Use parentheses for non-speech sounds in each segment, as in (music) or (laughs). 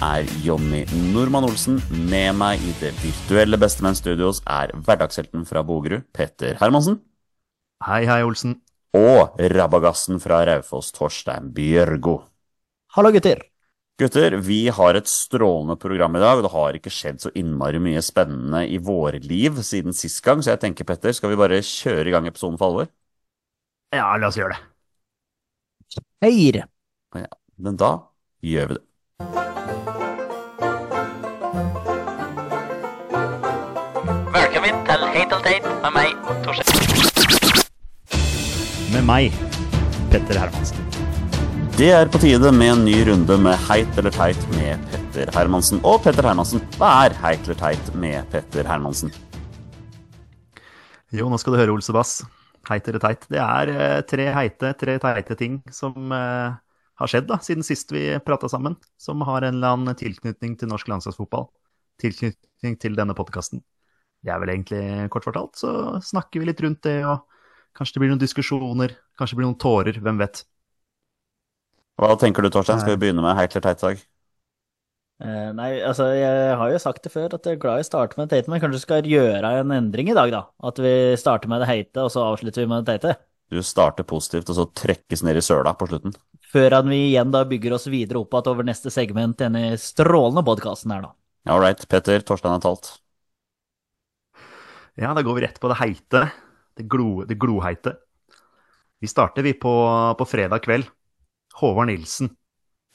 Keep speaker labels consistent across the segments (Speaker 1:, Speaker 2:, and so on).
Speaker 1: er Jonny Normann Olsen. Med meg i det virtuelle Bestemenn Studios er hverdagshelten fra Bogerud, Petter Hermansen.
Speaker 2: Hei, hei, Olsen.
Speaker 1: Og rabagassen fra Raufoss, Torstein Bjørgo.
Speaker 3: Hallo, gutter.
Speaker 1: Gutter, vi har et strålende program i dag, og det har ikke skjedd så innmari mye spennende i våre liv siden sist gang, så jeg tenker, Petter, skal vi bare kjøre i gang episoden for alvor?
Speaker 2: Ja, la oss gjøre det.
Speaker 3: Hei.
Speaker 1: Men da gjør vi det.
Speaker 4: Til og Teit med meg, Torstein.
Speaker 2: Med meg, Petter Hermansen.
Speaker 1: Det er på tide med en ny runde med Heit eller teit med Petter Hermansen. Og Petter Hermansen, hva er Heit eller teit med Petter Hermansen?
Speaker 2: Jo, nå skal du høre, Olsebass. Heit eller teit. Det er eh, tre heite, tre teite ting som eh, har skjedd da, siden sist vi prata sammen, som har en eller annen tilknytning til norsk landslagsfotball. Tilknytning til denne podkasten. Det er vel egentlig kort fortalt, så snakker vi litt rundt det, og kanskje det blir noen diskusjoner, kanskje det blir noen tårer, hvem vet.
Speaker 1: Hva tenker du, Torstein? Skal vi begynne med Heit eller teit i dag?
Speaker 3: Eh, nei, altså, jeg har jo sagt det før at jeg er glad i å starte med det teite, men kanskje vi skal gjøre en endring i dag, da. At vi starter med det heite, og så avslutter vi med det teite.
Speaker 1: Du starter positivt, og så trekkes ned i søla på slutten.
Speaker 3: Før at vi igjen da bygger oss videre opp igjen over neste segment, denne strålende podkasten her, da.
Speaker 1: All right, Petter. Torstein har talt.
Speaker 2: Ja, da går vi rett på det heite. Det, glo, det gloheite. Vi starter vi på, på fredag kveld. Håvard Nilsen,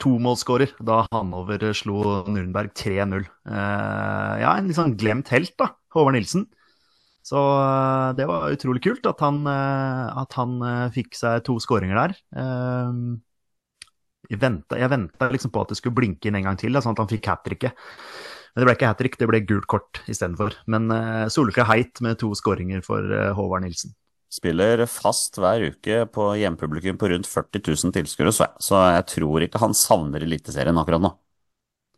Speaker 2: tomålsskårer da Hanover slo Nürnberg 3-0. Eh, ja, en litt sånn glemt helt, da, Håvard Nilsen. Så eh, det var utrolig kult at han, eh, at han eh, fikk seg to skåringer der. Eh, jeg venta liksom på at det skulle blinke inn en gang til, da, sånn at han fikk hat tricket. Men det ble ikke hat trick, det ble gult kort istedenfor. Men uh, soleklar heit med to skåringer for eh, Håvard Nilsen.
Speaker 1: Spiller fast hver uke på hjempublikum på rundt 40 000 tilskuere, så, så jeg tror ikke han savner Eliteserien akkurat nå.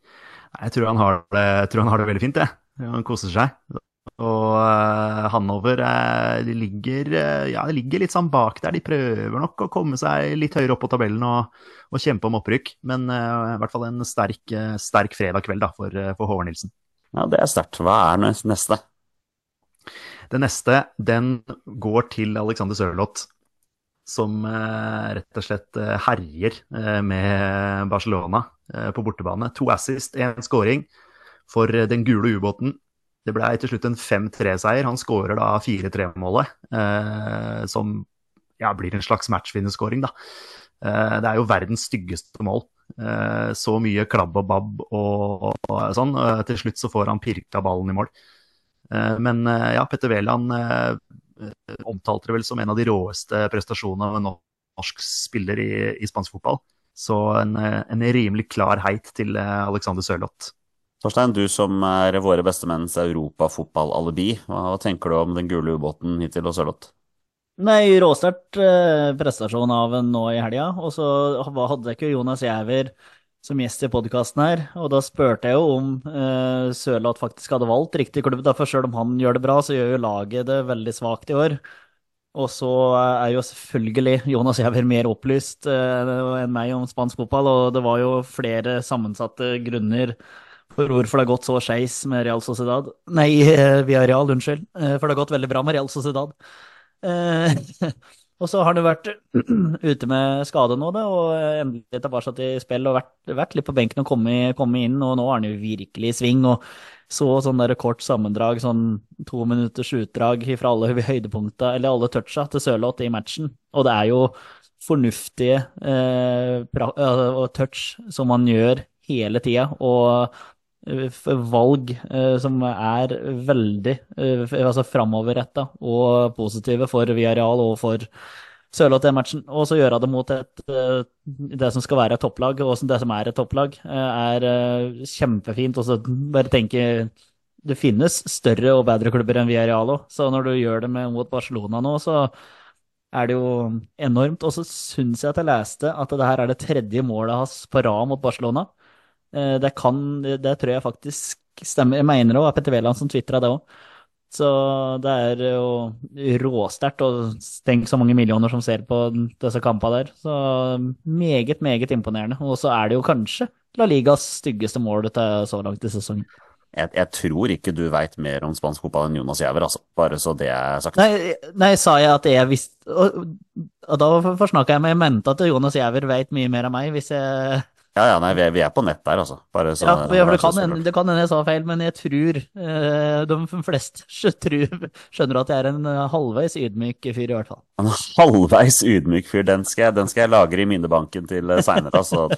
Speaker 2: Nei, Jeg tror han har det, han har det veldig fint, jeg. Han koser seg. Og uh, Hanover uh, de ligger, uh, ja, de ligger litt sånn bak der. De prøver nok å komme seg litt høyere opp på tabellen og, og kjempe om opprykk. Men i hvert fall en sterk, sterk fredag kveld da, for, for Håvard Nilsen.
Speaker 1: Ja, det er sterkt. Hva er nes- neste?
Speaker 2: Det neste, den går til Alexander Sørloth, som eh, rett og slett eh, herjer eh, med Barcelona eh, på bortebane. To assist, én scoring for eh, den gule ubåten. Det ble til slutt en 5-3-seier. Han skårer da 4-3-målet, eh, som ja, blir en slags matchvinnerskåring, da. Eh, det er jo verdens styggeste mål. Eh, så mye klabb og babb og, og, og sånn. Eh, til slutt så får han pirka ballen i mål. Eh, Men eh, ja, Petter Wæland omtalte det vel som en av de råeste prestasjonene av en norsk spiller i, i spansk fotball. Så en, en rimelig klar heit til Alexander Sørloth.
Speaker 1: Torstein, du som er våre bestemenns europafotballalibi, hva, tenker du om den gule ubåten hittil og Sørloth?
Speaker 3: Nei, råsterk eh, prestasjon av en nå i helga. Og så hadde jeg ikke Jonas Giæver som gjest i podkasten her, og da spurte jeg jo om eh, Sørloth faktisk hadde valgt riktig klubb. da, For selv om han gjør det bra, så gjør jo laget det veldig svakt i år. Og så er jo selvfølgelig Jonas Giæver mer opplyst eh, enn meg om spansk fotball, og det var jo flere sammensatte grunner for hvorfor det har gått så skeis med Real Sociedad. Nei, eh, via Real, unnskyld. Eh, For det har gått veldig bra med Real Sociedad. Eh, (laughs) Og så har han jo vært (clears throat) ute med skade nå, da, og endelig tilbake i spill og vært, vært litt på benken og kommet kommet inn. Og nå er han jo virkelig i sving. og så sånn der kort sammendrag, sånn to minutters utdrag fra alle (laughs) høydepunkta, eller alle toucha til Sørloth i matchen. Og det er jo fornuftige eh, touch som man gjør hele tida, og valg uh, som er veldig uh, altså framoverretta og positive for Villarreal og for Sørloth i matchen. Og så gjøre det mot et, det som skal være et topplag, og det som er et topplag, er kjempefint. Og så bare tenke det finnes større og bedre klubber enn Villarreal òg, så når du gjør det mot Barcelona nå, så er det jo enormt. Og så syns jeg at jeg leste at det her er det tredje målet hans på rad mot Barcelona. Eh, det kan, det tror jeg faktisk stemmer. Jeg mener det var Petter Wæland som tvitra det òg. Så det er jo råsterkt, og tenk så mange millioner som ser på disse kampene der. Så meget, meget imponerende. Og så er det jo kanskje La Ligas styggeste mål så langt i sesongen.
Speaker 1: Jeg, jeg, tror ikke du veit mer om spansk fotball enn Jonas Giæver, altså. Bare så det er sagt.
Speaker 3: Nei, nei sa jeg at jeg visste Og, og da forsnakka jeg meg. Jeg mente at Jonas Giæver veit mye mer enn meg, hvis jeg
Speaker 1: ja, ja, nei, vi er, vi er, på nett der, altså. Bare så,
Speaker 3: ja, for det, kan hende, det kan hende jeg sa feil, men jeg tror eh, de fleste (laughs) skjønner at jeg er en eh, halvveis ydmyk fyr, i hvert fall.
Speaker 1: En halvveis ydmyk fyr, den skal jeg, den skal jeg lagre i minnebanken til seinere, altså.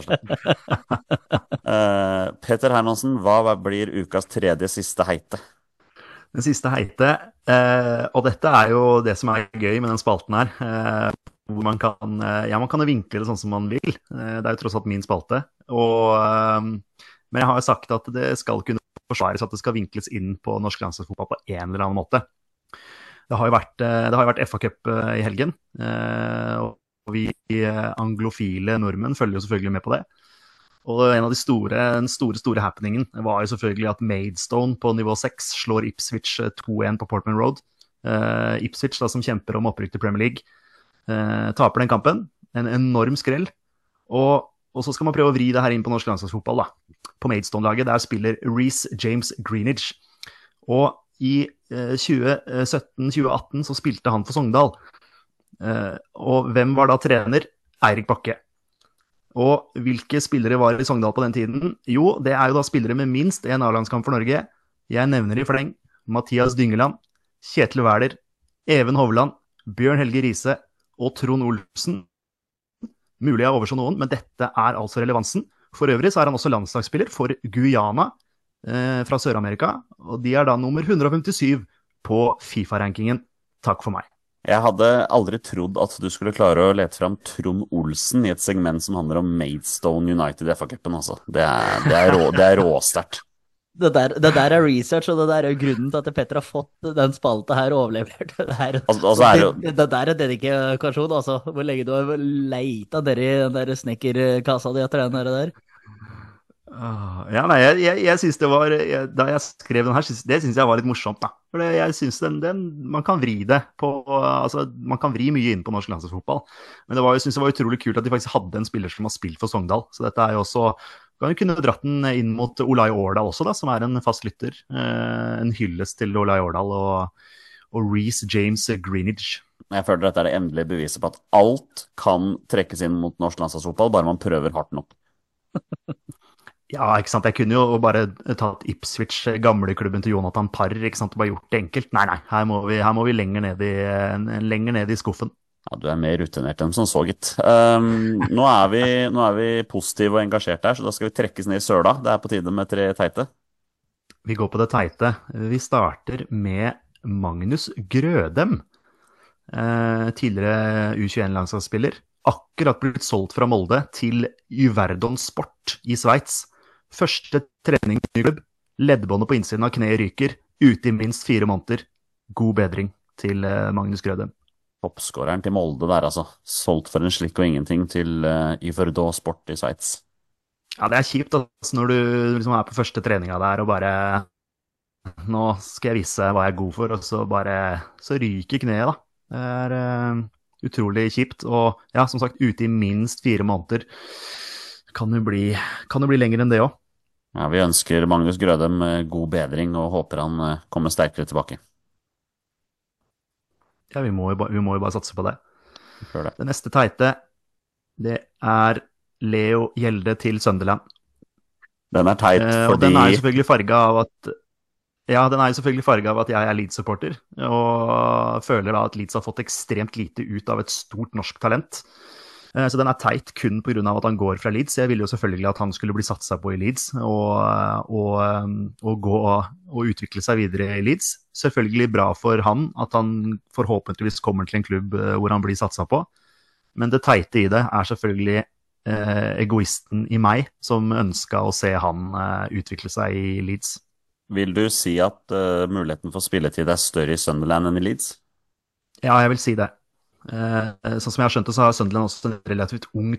Speaker 1: (laughs) uh, Peter Hermansen, hva blir ukas tredje siste heite?
Speaker 2: Den siste heite, uh, og dette er jo det som er gøy med den spalten her. Uh, hvor man kan, eh, ja, man kan vinkle det sånn som man vil. Eh, det er jo tross alt min spalte. Og, eh, men jeg har jo sagt at det skal kunne forsvares at det skal vinkles inn på norsk landslagsfotball på en eller annen måte. Det har jo vært, vært FA-cup i helgen, og vi anglofile nordmenn følger jo selvfølgelig med på det. Og en av de store, den store store happeningen var jo selvfølgelig at Maidstone på nivå 6 slår Ipswich 2-1 på Portman Road. Ipswich da, som kjemper om opprykk til Premier League. Eh, taper den kampen. En enorm skrell. Og, og, så skal man prøve å vri det her inn på norsk landslagsfotball. da. På Maidstone-laget der spiller Reece James Greenidge. Og i eh, 2017-2018 så spilte han for Sogndal. Eh, og hvem var da trener? Eirik Bakke. Og hvilke spillere var i Sogndal på den tiden? Jo, det er jo da spillere med minst én A-landskamp for Norge. Jeg nevner i fleng Mathias Dyngeland, Kjetil Wæler, Even Hovland, Bjørn Helge Riise, og Trond Olsen. Mulig jeg overså noen, men dette er altså relevansen. For øvrig så er han også landslagsspiller for Guyana eh, fra Sør-Amerika. Og de er da nummer 157 på Fifa-rankingen. Takk for meg.
Speaker 1: Jeg hadde aldri trodd at du skulle klare å lete fram Trond Olsen i et segment som handler om Maidstone United i FA-cupen. Altså. Det er, det er, rå, er råsterkt
Speaker 3: det der, det der, er research, og det der er grunnen til at Petter har fått den spalta her overlevert. Det, der,
Speaker 1: altså, altså er jo...
Speaker 3: det, det, der er dedikasjon, altså. Hvor lenge du har leita nedi den der snekkerkassa di etter den der.
Speaker 2: Uh, ja, nei, jeg, jeg, jeg synes det var jeg, Da jeg skrev den her, det syns jeg var litt morsomt, da. For jeg synes den, den, Man kan vri det på Altså, man kan vri mye inn på norsk landslagsfotball. Men det var, jeg synes det var utrolig kult at de faktisk hadde en spiller som har spilt for Sogndal. Så dette er jo også kan jo kunne dratt den inn mot Olai Årdal også, da, som er en fast lytter. Eh, en hyllest til Olai Årdal og, og Reece James Greenidge.
Speaker 1: Jeg føler dette er det endelige beviset på at alt kan trekkes inn mot norsk landslagsfotball, bare man prøver hardt nok. (laughs)
Speaker 2: ja, ikke sant. Jeg kunne jo bare tatt Ipswich, gamleklubben til Jonathan Parr, ikke sant, og bare gjort det enkelt. Nei, nei, her må vi, her må vi lenger, ned i, lenger ned i skuffen.
Speaker 1: Ja, Du er mer rutinert enn som så, gitt. Um, nå, er vi, nå, er vi, positive og engasjerte her, så da skal vi trekkes ned i søla. Det er på tide med tre teite.
Speaker 2: Vi går på det teite. Vi starter med Magnus Grødem. Eh, tidligere U21-landslagsspiller. Akkurat blitt solgt fra Molde til Juverdon Sport i Sveits. Første trening i klubb. Leddbåndet på innsiden av kneet ryker. Ute i minst fire måneder. God bedring til eh, Magnus Grødem
Speaker 1: toppskåreren til Molde der, altså. Solgt for en slikk og ingenting til uh, Iverdå Sport i Sveits.
Speaker 2: Ja, det er kjipt altså, når du liksom er på første treninga der og bare Nå skal jeg vise hva jeg er god for, og så bare Så ryker kneet, da. Det er uh, utrolig kjipt. Og ja, som sagt, ute i minst fire måneder. Kan jo bli, kan jo bli lenger enn det òg.
Speaker 1: Ja, vi ønsker Magnus Grødem eh, god bedring og håper han kommer sterkere tilbake.
Speaker 2: Ja, vi må, jo bare, vi må jo bare satse på det.
Speaker 1: Det.
Speaker 2: Det neste teite, det er Leo Gjelde til Sunderland.
Speaker 1: Den er teit
Speaker 2: Eh, og
Speaker 1: fordi
Speaker 2: den er jo selvfølgelig farga av at ja, den er jo selvfølgelig farga av at jeg er Leeds-supporter, og føler da at Leeds har fått ekstremt lite ut av et stort norsk talent. Eh, Så den er teit kun pga. at han går fra Leeds. Jeg ville jo selvfølgelig at han skulle bli satsa på i Leeds og, og, og gå og utvikle seg videre i Leeds. Selvfølgelig bra for han at han forhåpentligvis kommer til en klubb eh, hvor han blir satsa på. Men det teite i det er selvfølgelig eh, egoisten i meg som ønska å se han eh, utvikle seg i Leeds.
Speaker 1: Vil du si at uh, muligheten for spilletid er større i Sunderland enn i Leeds?
Speaker 2: Ja, jeg vil si det. Eh, sånn som jeg har skjønt det, så har Sunderland også en relativt ung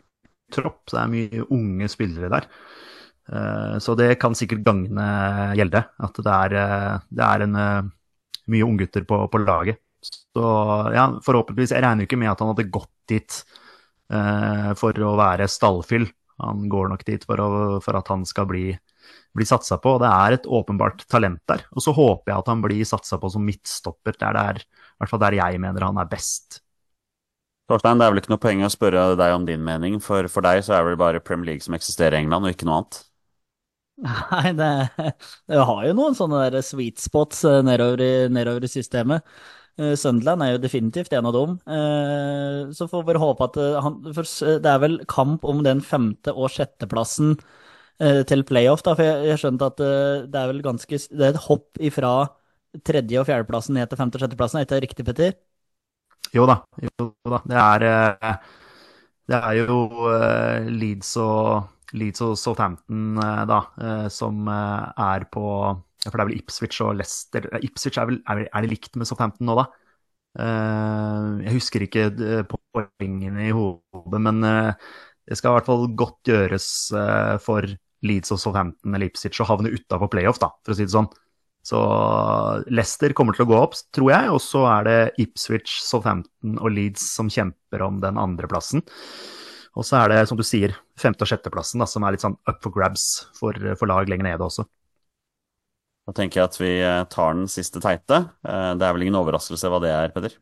Speaker 2: tropp. Så det er mye unge spillere der. Eh, så det kan sikkert gagne Gjelde. At det er, eh, det er en, mye unggutter på, på laget. Så ja, forhåpentligvis Jeg regner jo ikke med at han hadde gått dit eh, for å være stallfyll. Han går nok dit for, å, for at han skal bli, bli satsa på. Det er et åpenbart talent der. Og så håper jeg at han blir satsa på som midtstopper. Det er i hvert fall der jeg mener han er best.
Speaker 1: Torstein, det er vel ikke noe poeng å spørre deg om din mening, for for deg så er det vel bare Premier League som eksisterer i England, og ikke noe annet?
Speaker 3: Nei, det, det har jo noen sånne der sweet spots eh, nedover i, nedover i systemet. Eh, Sunderland er jo definitivt en av dem. Eh, Så får vi håpe at han det er vel kamp om den femte- og sjetteplassen til playoff, da. For jeg, har skjønt at det er vel ganske Det er et hopp ifra tredje- og fjerdeplassen ned til femte- og sjetteplassen, er ikke det riktig, Petter?
Speaker 2: Jo da. Jo da. Det er, eh, det er jo eh, Leeds og, Leeds og Southampton eh, da, som er på For det er vel Ipswich og Leicester Ipswich er, vel, er, det likt med Southampton nå, da? Jeg husker ikke poengene i hodet, men det skal i hvert fall godt gjøres for Leeds og Southampton eller Ipswich å havne utafor playoff, da, for å si det sånn. Så Leicester kommer til å gå opp, tror jeg. Og så er det Ipswich, Southampton og Leeds som kjemper om den andreplassen. Og så er det, som du sier, femte- og sjetteplassen da, som er litt sånn up for grabs for, for lag lenger nede også.
Speaker 1: Da tenker jeg at vi eh, tar den siste teite. Eh, Det er vel ingen overraskelse hva det er, Peder?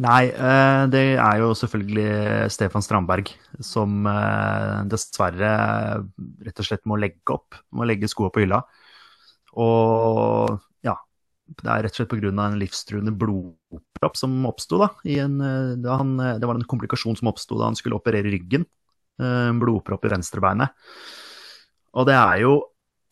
Speaker 2: Nei, eh, det er jo selvfølgelig Stefan Strandberg som dessverre rett og slett må legge opp. Må legge skoa på hylla. Og ja, det er rett og slett pga. en livstruende blodpropp som oppsto. eh, eh, Det var en komplikasjon som oppsto da han skulle operere ryggen. eh, En blodpropp i venstrebeinet. Og det er jo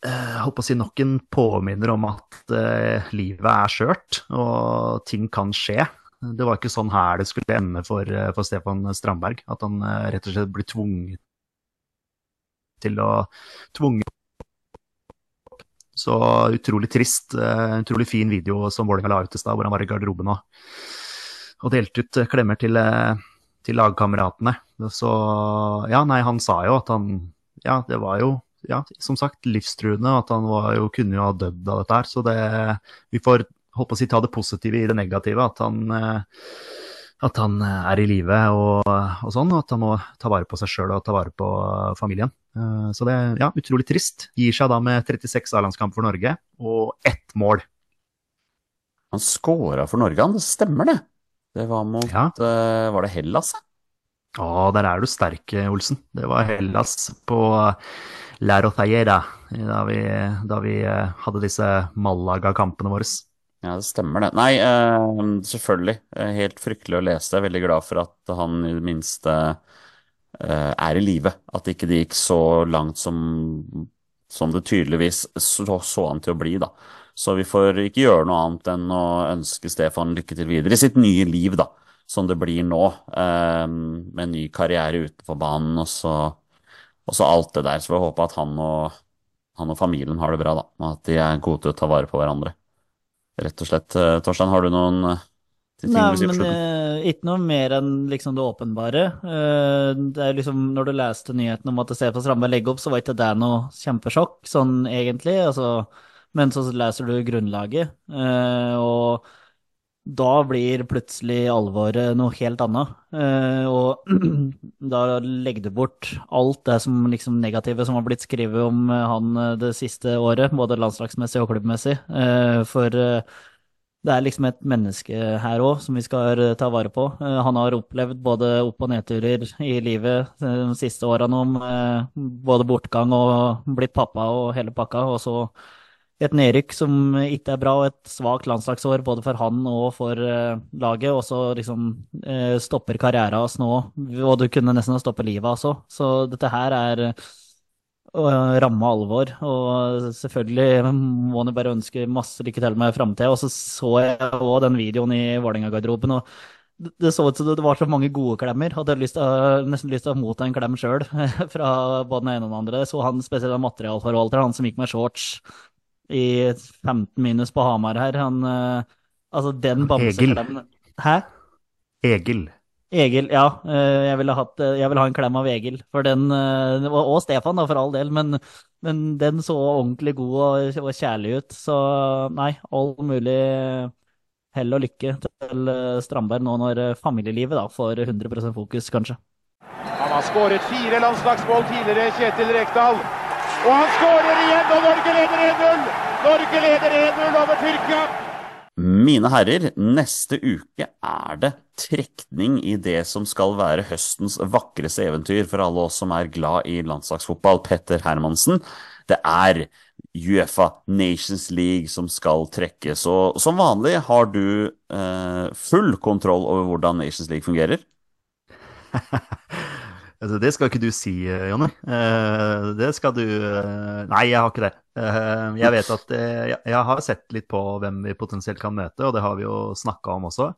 Speaker 2: jeg på å si nok en påminner om at eh, livet er skjørt, og ting kan skje. Det var ikke sånn her det skulle ende for, for Stefan Strandberg. At han eh, rett og slett blir tvunget til å tvunget Så utrolig trist. eh, utrolig fin video som Vålerenga la ut i stad, hvor han var i garderoben og, og delte ut eh, klemmer til, eh, til lagkameratene. Så ja, nei, han sa jo at han Ja, det var jo ja, som sagt livstruende, at han jo, kunne jo ha dødd av dette her. Så det Vi får på å si, ta det positive i det negative. At han, eh, at han eh, er i live og, og sånn, og at han må ta vare på seg sjøl og ta vare på familien. Eh, Så det er ja, utrolig trist. Gir seg da med 36 A-landskamp for Norge og ett mål.
Speaker 1: Han scora for Norge, han. Det stemmer, det. Det var mot
Speaker 2: Ja.
Speaker 1: eh, Var det Hellas? ja?
Speaker 2: Å, der er du sterk, Olsen. Det var Hellas på La Rotayera da vi, da vi hadde disse Malaga-kampene våre.
Speaker 1: Ja, det stemmer det. Nei, eh, selvfølgelig. Helt fryktelig å lese. Jeg er veldig glad for at han i det minste eh, er i live. At ikke det gikk så langt som, som det tydeligvis så, så han til å bli, da. Så vi får ikke gjøre noe annet enn å ønske Stefan lykke til videre i sitt nye liv, da. Som det blir nå, eh, med en ny karriere utenfor banen og så, og så alt det der. Så vi håper at han og, han og familien har det bra, da. Og at de er gode til å ta vare på hverandre. Rett og slett. Eh, Torstein, har du noen eh, ting
Speaker 3: Nei,
Speaker 1: du sier på slutten?
Speaker 3: Men, ikke noe mer enn liksom det åpenbare. Eh, det er liksom, når du leste nyheten om at Stefan Strandberg legger opp, så var ikke det noe kjempesjokk, sånn egentlig. Altså, men så leser du grunnlaget, eh, og da blir plutselig alvoret noe helt annet. Eh, og (clears throat) da legger du bort alt det som liksom negative som har blitt skrevet om eh, han eh, det siste året, både landslagsmessig og klubbmessig. For det er liksom et menneske her òg som vi skal ta vare på. Han har opplevd både opp- og nedturer i livet de siste åra nå, både bortgang og blitt pappa og hele pakka. Og så et nedrykk som ikke er bra, og et svakt landslagsår både for han og for laget. Og så liksom stopper karrieren hans nå, og du kunne nesten stoppe livet også. Så dette her er ramme alvor. Og selvfølgelig må han bare ønske masse lykke til med framtida. Og så så jeg òg den videoen i Vålerenga-garderoben. og det så ut som det var så mange gode klemmer. Hadde lyst å, nesten lyst til å motta en klem sjøl (laughs) fra både den ene og den andre. Så han spesielt materialforvalteren, han som gikk med shorts i 15 minus på Hamar her, han eh, Altså, den bamseklemmen Hæ?
Speaker 2: Egil.
Speaker 3: Egil, ja. Eh, jeg ville, hatt, eh, jeg ville ha en klem av Egil. For den, og Stefan, da, for all del. Men, men den så ordentlig god og, og, kjærlig ut. Så nei, all mulig hell og lykke til Strandberg nå når familielivet da får 100% fokus, kanskje.
Speaker 5: Han har skåret fire landslagsmål tidligere, Kjetil Rekdal. Og han skårer igjen, og Norge leder 1-0! Norge leder 1-0 over Tyrkia!
Speaker 1: Mine herrer, neste uke er det trekning i det som skal være høstens vakreste eventyr for alle oss som er glad i landslagsfotball. Petter Hermansen. Det er Uefa Nations League som skal trekkes. Og som vanlig har du eh, full kontroll over hvordan Nations League fungerer. (laughs)
Speaker 2: Altså, det skal ikke du si, eh, Jonny. Uh, det skal du uh, Nei, jeg har ikke det. Jeg vet at jeg, har sett litt på hvem vi potensielt kan møte, og det har vi jo snakka om også.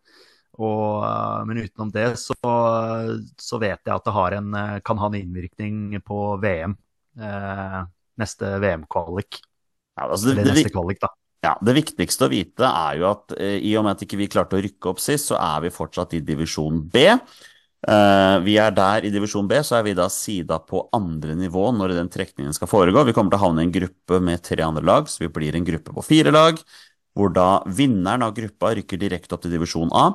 Speaker 2: Og, men utenom det så, så, vet jeg at det en, kan ha en innvirkning på VM. neste VM-kvalik.
Speaker 1: Ja, altså,
Speaker 2: Eller neste kvalik, da.
Speaker 1: Ja, Det viktigste å vite er jo at i og med at ikke vi klarte å rykke opp sist, så er vi fortsatt i divisjon B. Uh, vi er der i divisjon B, så er vi da sida på andre nivå når den trekningen skal foregå. Vi kommer til å havne i en gruppe med tre andre lag, så vi blir en gruppe på fire lag. Hvor da vinneren av gruppa rykker direkte opp til divisjon A.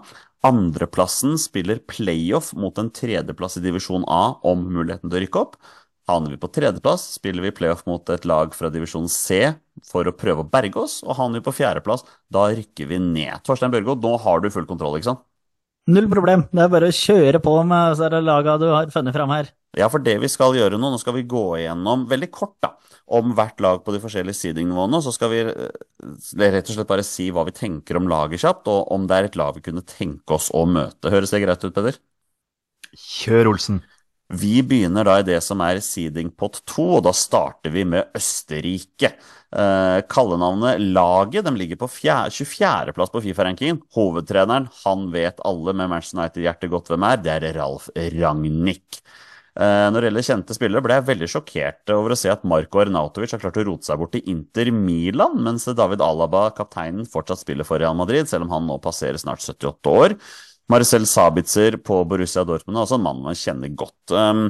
Speaker 1: Andreplassen spiller playoff mot en tredjeplass i divisjon A om muligheten til å rykke opp. Havner vi på tredjeplass, spiller vi playoff mot et lag fra divisjon C for å prøve å berge oss. Og havner vi på fjerdeplass, da rykker vi ned. Torstein Børgo, nå har du full kontroll, ikke sant?
Speaker 3: Null problem. Det er bare å kjøre på med laga du har funnet fram her.
Speaker 1: Ja, for det vi skal gjøre nå, nå skal vi gå igjennom veldig kort da, om hvert lag på de forskjellige seedingnivåene. Så skal vi eh, rett og slett bare si hva vi tenker om laget kjapt, og om det er et lag vi kunne tenke oss å møte. Høres det greit ut, Peder?
Speaker 2: Kjør, Olsen.
Speaker 1: Vi begynner da i det som er seeding pot 2, og da starter vi med Østerrike. Eh, kallenavnet Laget de ligger på 24.-plass på Fifa-rankingen. Hovedtreneren, han vet alle med Manchester United-hjertet godt hvem er, det er Ralf Ragnhild. Eh, når det gjelder kjente spillere, ble jeg veldig sjokkert over å se at Marko Arnautovic har klart å rote seg bort til Inter Milan, mens David Alaba, kapteinen, fortsatt spiller for Real Madrid, selv om han nå passerer snart 78 år. Marcel Sabitzer på Borussia Dortmund er også en mann man kjenner godt. Um,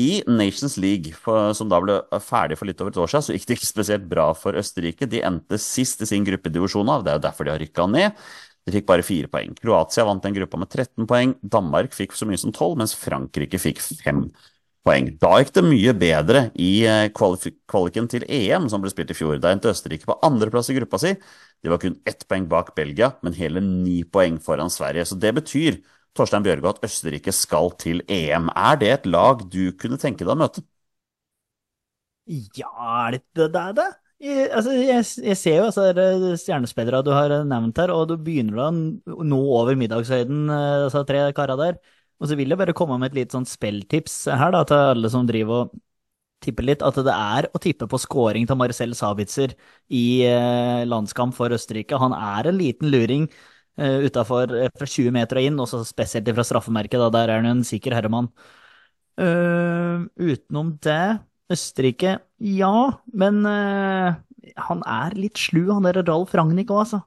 Speaker 1: i Nations League, som da ble ferdig for litt over et år siden, så gikk det ikke spesielt bra for Østerrike. De endte sist i sin gruppedivisjon av, det er jo derfor de har rykka ned. De fikk bare fire poeng. Kroatia vant den gruppa med 13 poeng. Danmark fikk så mye som 12, mens Frankrike fikk 5 poeng. Da gikk det mye bedre i eh, kvaliken til EM, som ble spilt i fjor. Da endte Østerrike på andreplass i gruppa si. De var kun ett poeng bak Belgia, men hele ni poeng foran Sverige. Så det betyr Torstein Bjørgo at Østerrike skal til EM. Er det et lag du kunne tenke deg å møte?
Speaker 3: Ja, er det det? Det? Jeg, altså, jeg, jeg, ser jo altså, stjernespillere du har nevnt her, og du begynner da nå over middagshøyden, eh, altså tre karer der. Og så vil jeg bare komme med et lite sånn spelltips her da, til alle som driver og tipper litt, at det er å tippe på scoring til Marcel Sabitzer i eh, landskamp for Østerrike. Han er en liten luring eh, utafor uh, fra 20 meter og inn, også spesielt fra straffemerket. Da. Der er han en sikker herremann. Uh, utenom det Østerrike, ja, men uh, han er litt slu, han der Ralf Ragnhild òg, altså.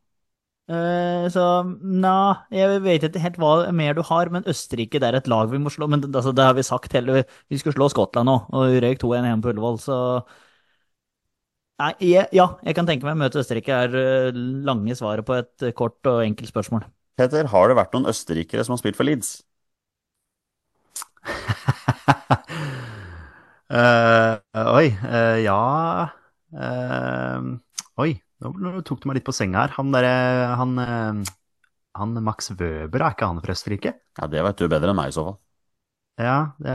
Speaker 3: Uh, så nja, jeg vet ikke helt hva mer du har, men Østerrike det er et lag vi må slå. Men altså, det har vi sagt hele Vi skulle slå Skottland nå, og vi røyk 2-1 hjemme på Ullevål, så Nei, jeg, ja, jeg kan tenke meg å møte Østerrike er uh, lange svaret på et uh, kort og enkelt spørsmål.
Speaker 1: Peter, har det vært noen østerrikere som har spilt for Leeds?
Speaker 2: uh, (laughs) oi, ja Oi. Nå tok du meg litt på senga her. Han derre han, eh, han Max Wøber, er ikke han fra Østerrike?
Speaker 1: Ja, Det vet du bedre enn meg, i så fall.
Speaker 2: Ja, det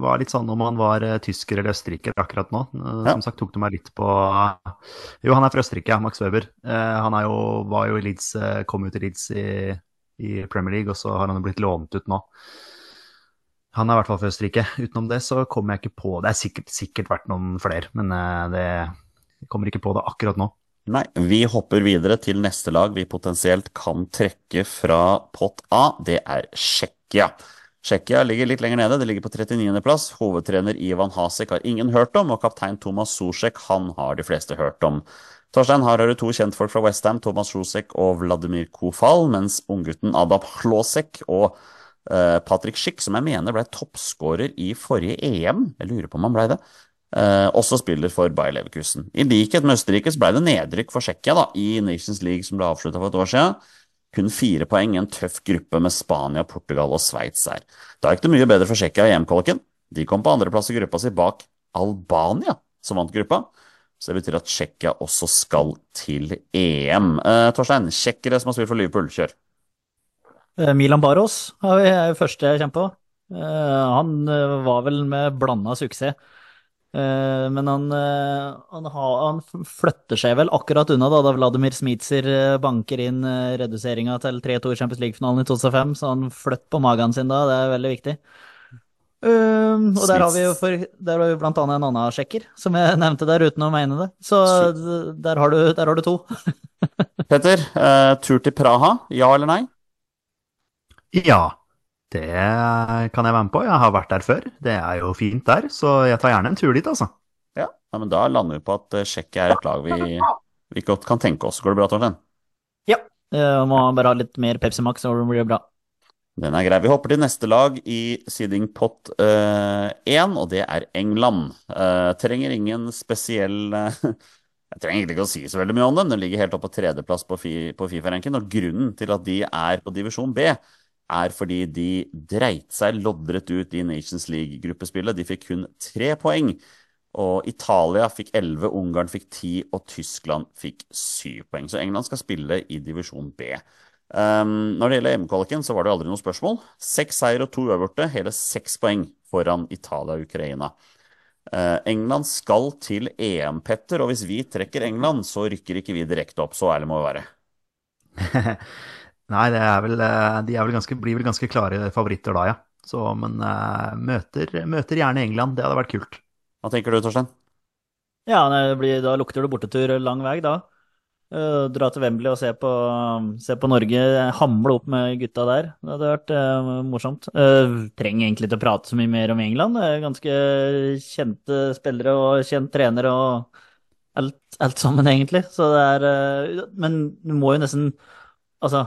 Speaker 2: var litt sånn om han var eh, tysker eller østerriker akkurat nå.
Speaker 1: Ja.
Speaker 2: Som sagt tok du meg litt på Jo, han er fra Østerrike, ja, Max Weber. Eh, han jo, var jo i Leeds, kom jo til Leeds i, i Premier League, og så har han jo blitt lånt ut nå. Han er i hvert fall fra Østerrike. Utenom det så kommer jeg ikke på Det er sikkert, sikkert vært noen flere, men det kommer ikke på det akkurat nå.
Speaker 1: Nei, vi hopper videre til neste lag vi potensielt kan trekke fra pott A. Det er Tsjekkia. Tsjekkia ligger litt lenger nede, det ligger på 39. plass. Hovedtrener Ivan Hasek har ingen hørt om, og kaptein Thomas Sosek han har de fleste hørt om. Torstein, her har du to kjentfolk fra Westham, Thomas Sosek og Vladimir Kofal, mens unggutten Adap Hlosek og eh, Patrick Schick, som jeg mener ble toppskårer i forrige EM, jeg lurer på om han ble det, også spiller for Bayer Leverkusen. I likhet med Østerrike ble det nedrykk for Tsjekkia i Nations League som ble avslutta for et år siden. Kun fire poeng i en tøff gruppe med Spania, Portugal og Sveits her. Da gikk det mye bedre for Tsjekkia i EM-kvaliken. De kom på andreplass i gruppa si bak Albania, som vant gruppa. Så det betyr at Tsjekkia også skal til EM. Eh, Torstein, tsjekkere som har spilt for Liverpool, kjør.
Speaker 3: Eh, Milan Baros er jo første jeg kommer på. Eh, han eh, var vel med blanda suksess. Eh, men han, eh, han, han flytter seg vel akkurat unna da, da Vladimir Smitser eh, banker inn reduseringa til 3-2 i Champions League-finalen i 2005, så han flytter på magen sin da, det er veldig viktig. Um, og der har vi jo for, der har vi blant annet en annen sjekker, som jeg nevnte der uten å mene det. Så der har du, der har du to.
Speaker 1: Petter, uh, tur til Praha, ja eller nei?
Speaker 2: Ja, det kan jeg være med på. Jeg har vært der før. Det er jo fint der, så jeg tar gjerne en tur dit, altså.
Speaker 1: Ja, ja men da lander vi på at eh, Tsjekkia er et lag vi, vi godt kan tenke oss. Går det bra, Torstein?
Speaker 3: Ja. Jeg må bare ha litt mer Pepsi Max, så blir det bra.
Speaker 1: Den er grei. Vi hopper til neste lag i seeding pot 1, og det er England. Uh, trenger ingen spesiell uh, (laughs) Jeg trenger egentlig ikke å si så veldig mye om dem. Den ligger helt oppe på tredjeplass på, fi, på Fifa-ranken, og grunnen til at de er på divisjon B, er fordi de dreit seg loddrett ut i Nations League-gruppespillet. De fikk kun tre poeng. Og Italia fikk 11, Ungarn fikk ti, og Tyskland fikk syv poeng. Så England skal spille i divisjon B. Um, når det gjelder EM-kvaliken, så var det aldri noe spørsmål. Seks seier og to uavgjorte, hele seks poeng foran Italia og Ukraina. Uh, England skal til EM, Petter, og hvis vi trekker England, så rykker ikke vi direkte opp. Så ærlig må vi være. (laughs)
Speaker 2: Nei, det er vel, eh, de er vel ganske, blir vel ganske klare favoritter da, ja. Så, men eh, møter, møter gjerne England. Det hadde vært kult.
Speaker 1: Hva tenker du, Torstein?
Speaker 3: Ja, det blir, da lukter det bortetur lang vei, da. Uh, dra til Wembley og se på, se på Norge hamle opp med gutta der. Det hadde vært uh, morsomt. Uh, trenger egentlig ikke å prate så mye mer om England. Det er ganske kjente spillere og kjent trener og alt, alt sammen, egentlig. Så det er Men du må jo nesten Altså,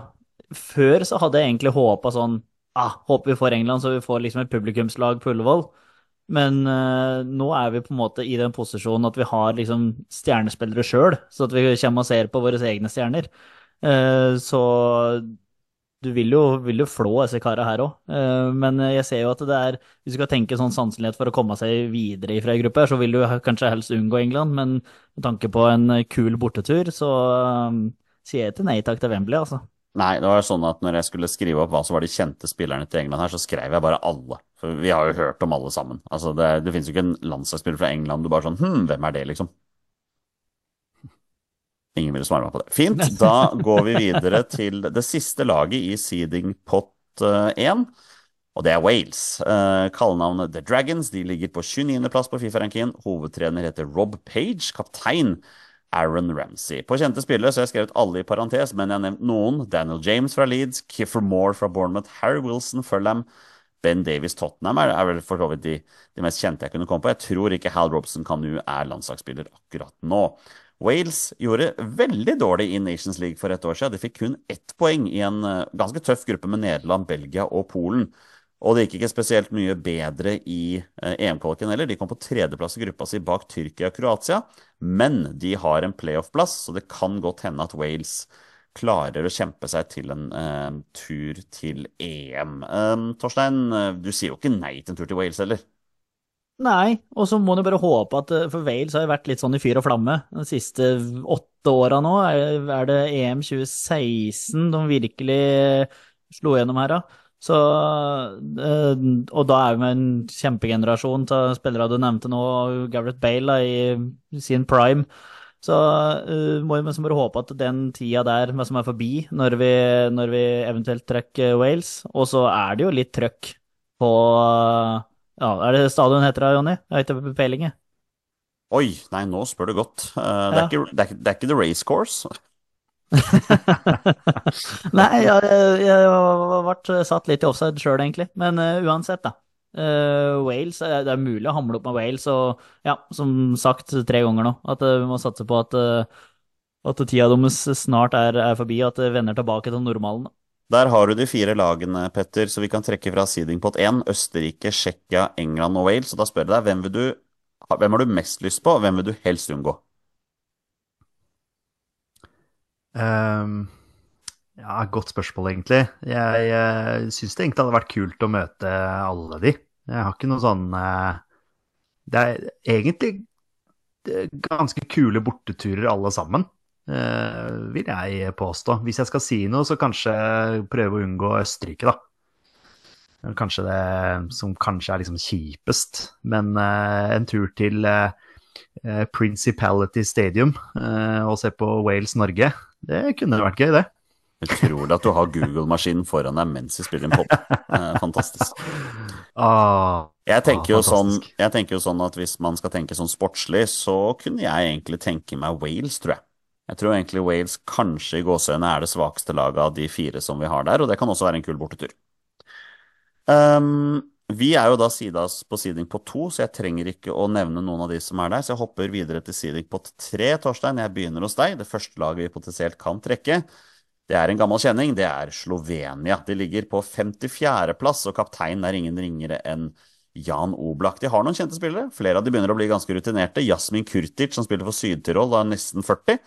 Speaker 3: før så hadde jeg egentlig håpa sånn ah, Håper vi får England, så vi får liksom et publikumslag på Ullevål. Men uh, nå er vi på en måte i den posisjonen at vi har liksom stjernespillere sjøl, så at vi kommer og ser på våre egne stjerner. Uh, så du vil jo, vil jo flå disse karene her òg. men jeg ser jo at det er Hvis du skal tenke sånn sanselighet for å komme seg videre fra ei gruppe, så vil du kanskje helst unngå England, men med tanke på en kul bortetur, så eh, sier jeg til nei takk til Wembley, altså.
Speaker 1: Nei, det var sånn at når jeg skulle skrive opp hva som var de kjente spillerne til England her, så skrev jeg bare alle. For vi har jo hørt om alle sammen. Altså, det, det finnes jo ikke en landslagsspiller fra England du bare sånn Hm, hvem er det, liksom? Ingen ville svare meg på det. Fint. Da går vi videre til det siste laget i seeding pot 1. Og det er Wales. Uh, Kallenavnet The Dragons de ligger på 29.-plass på Fifa-rankingen. Hovedtrener heter Rob Page. Kaptein Aaron Ramsey. På kjente spillere så har jeg skrevet alle i parentes, men jeg har nevnt noen. Daniel James fra Leeds, Kiffer Moore fra Bournemouth, Harry Wilson, Fulham, Ben Davies Tottenham er, er vel for så vidt de, de, mest kjente jeg kunne komme på. Jeg tror ikke Hal Robson Kanu er landslagsspiller akkurat nå. Wales gjorde veldig dårlig i Nations League for et år siden. De fikk kun ett poeng i en uh, ganske tøff gruppe med Nederland, Belgia og Polen. Og det gikk ikke spesielt mye bedre i uh, EM-kvaliken heller. De kom på tredjeplass i gruppa si bak Tyrkia og Kroatia, men de har en playoff-plass, så det kan godt hende at Wales klarer å kjempe seg til en uh, tur til EM. Um, Torstein, du sier jo ikke nei til en tur til Wales heller?
Speaker 3: Nei, og så må du bare håpe at eh, For Wales har jo vært litt sånn i fyr og flamme de siste åtte åra nå. Er det EM 2016 de virkelig slo gjennom her, da? Så, eh, og da er vi med en kjempegenerasjon av spillere du nevnte nå, Gareth Bale da, i sin prime. Så uh, må vi liksom bare håpe at den tida der som er forbi, når vi, når vi eventuelt trekker Wales Og så er det jo litt trøkk på ja, Er det stadion heter det, Jonny? Jeg har ikke peiling.
Speaker 1: Oi, nei, nå spør du godt. Eh, det, er
Speaker 3: Ja.
Speaker 1: ikke, det, er, det er ikke The Race Course. (laughs)
Speaker 3: Nei, jeg, jeg ble satt litt i offside sjøl, egentlig. Men uh, uansett, da. Uh, Wales, eh, det er mulig å hamle opp med Wales, og ja, som sagt tre ganger nå, at uh, vi må satse på at, at tida deres snart er, er forbi, og at det vender tilbake til normalen.
Speaker 1: Der har du de fire lagene, Petter, så vi kan trekke fra seedingpot 1. Østerrike, Tsjekkia, England og Wales. Og da spør jeg deg, hvem, du, hvem har du mest lyst på, og hvem vil du helst unngå?
Speaker 2: Ehm, ja, godt spørsmål, egentlig. Jeg, jeg syns det egentlig hadde vært kult å møte alle de. Jeg har ikke noe sånn eh, Det er egentlig eh, ganske kule borteturer alle sammen, eh, vil jeg påstå. Hvis jeg skal si noe, så kanskje prøve å unngå Østerrike, da. Kanskje det som kanskje er liksom kjipest. Men eh, en tur til eh, eh, Principality Stadium eh, og se på Wales-Norge, det kunne vært gøy, det.
Speaker 1: Utrolig at du har Google-maskinen foran deg mens du spiller en. Eh, Fantastisk.
Speaker 2: Ah,
Speaker 1: Jeg tenker, jo
Speaker 2: Ah,
Speaker 1: sånn, jeg tenker jo sånn at hvis man skal tenke sånn sportslig, så kunne jeg egentlig tenke meg Wales, tror jeg. Jeg tror egentlig Wales kanskje i gåseøynene er det svakeste laget av de fire som vi har der, og det kan også være en kul bortetur. Ehm, vi er jo da sidas på seeding på to, så jeg trenger ikke å nevne noen av de som er der, så jeg hopper videre til seeding på tre, Torstein. Jeg begynner hos deg. Det første laget vi potensielt kan trekke, det er en gammel kjenning. Det er Slovenia. De ligger på 54.-plass, og kapteinen er ingen ringere enn Jan Oblak. De har noen kjente spillere. Flere av de begynner å bli ganske rutinerte. Jasmin Kurtic, som spiller for Syd-Tirol, er nesten 40.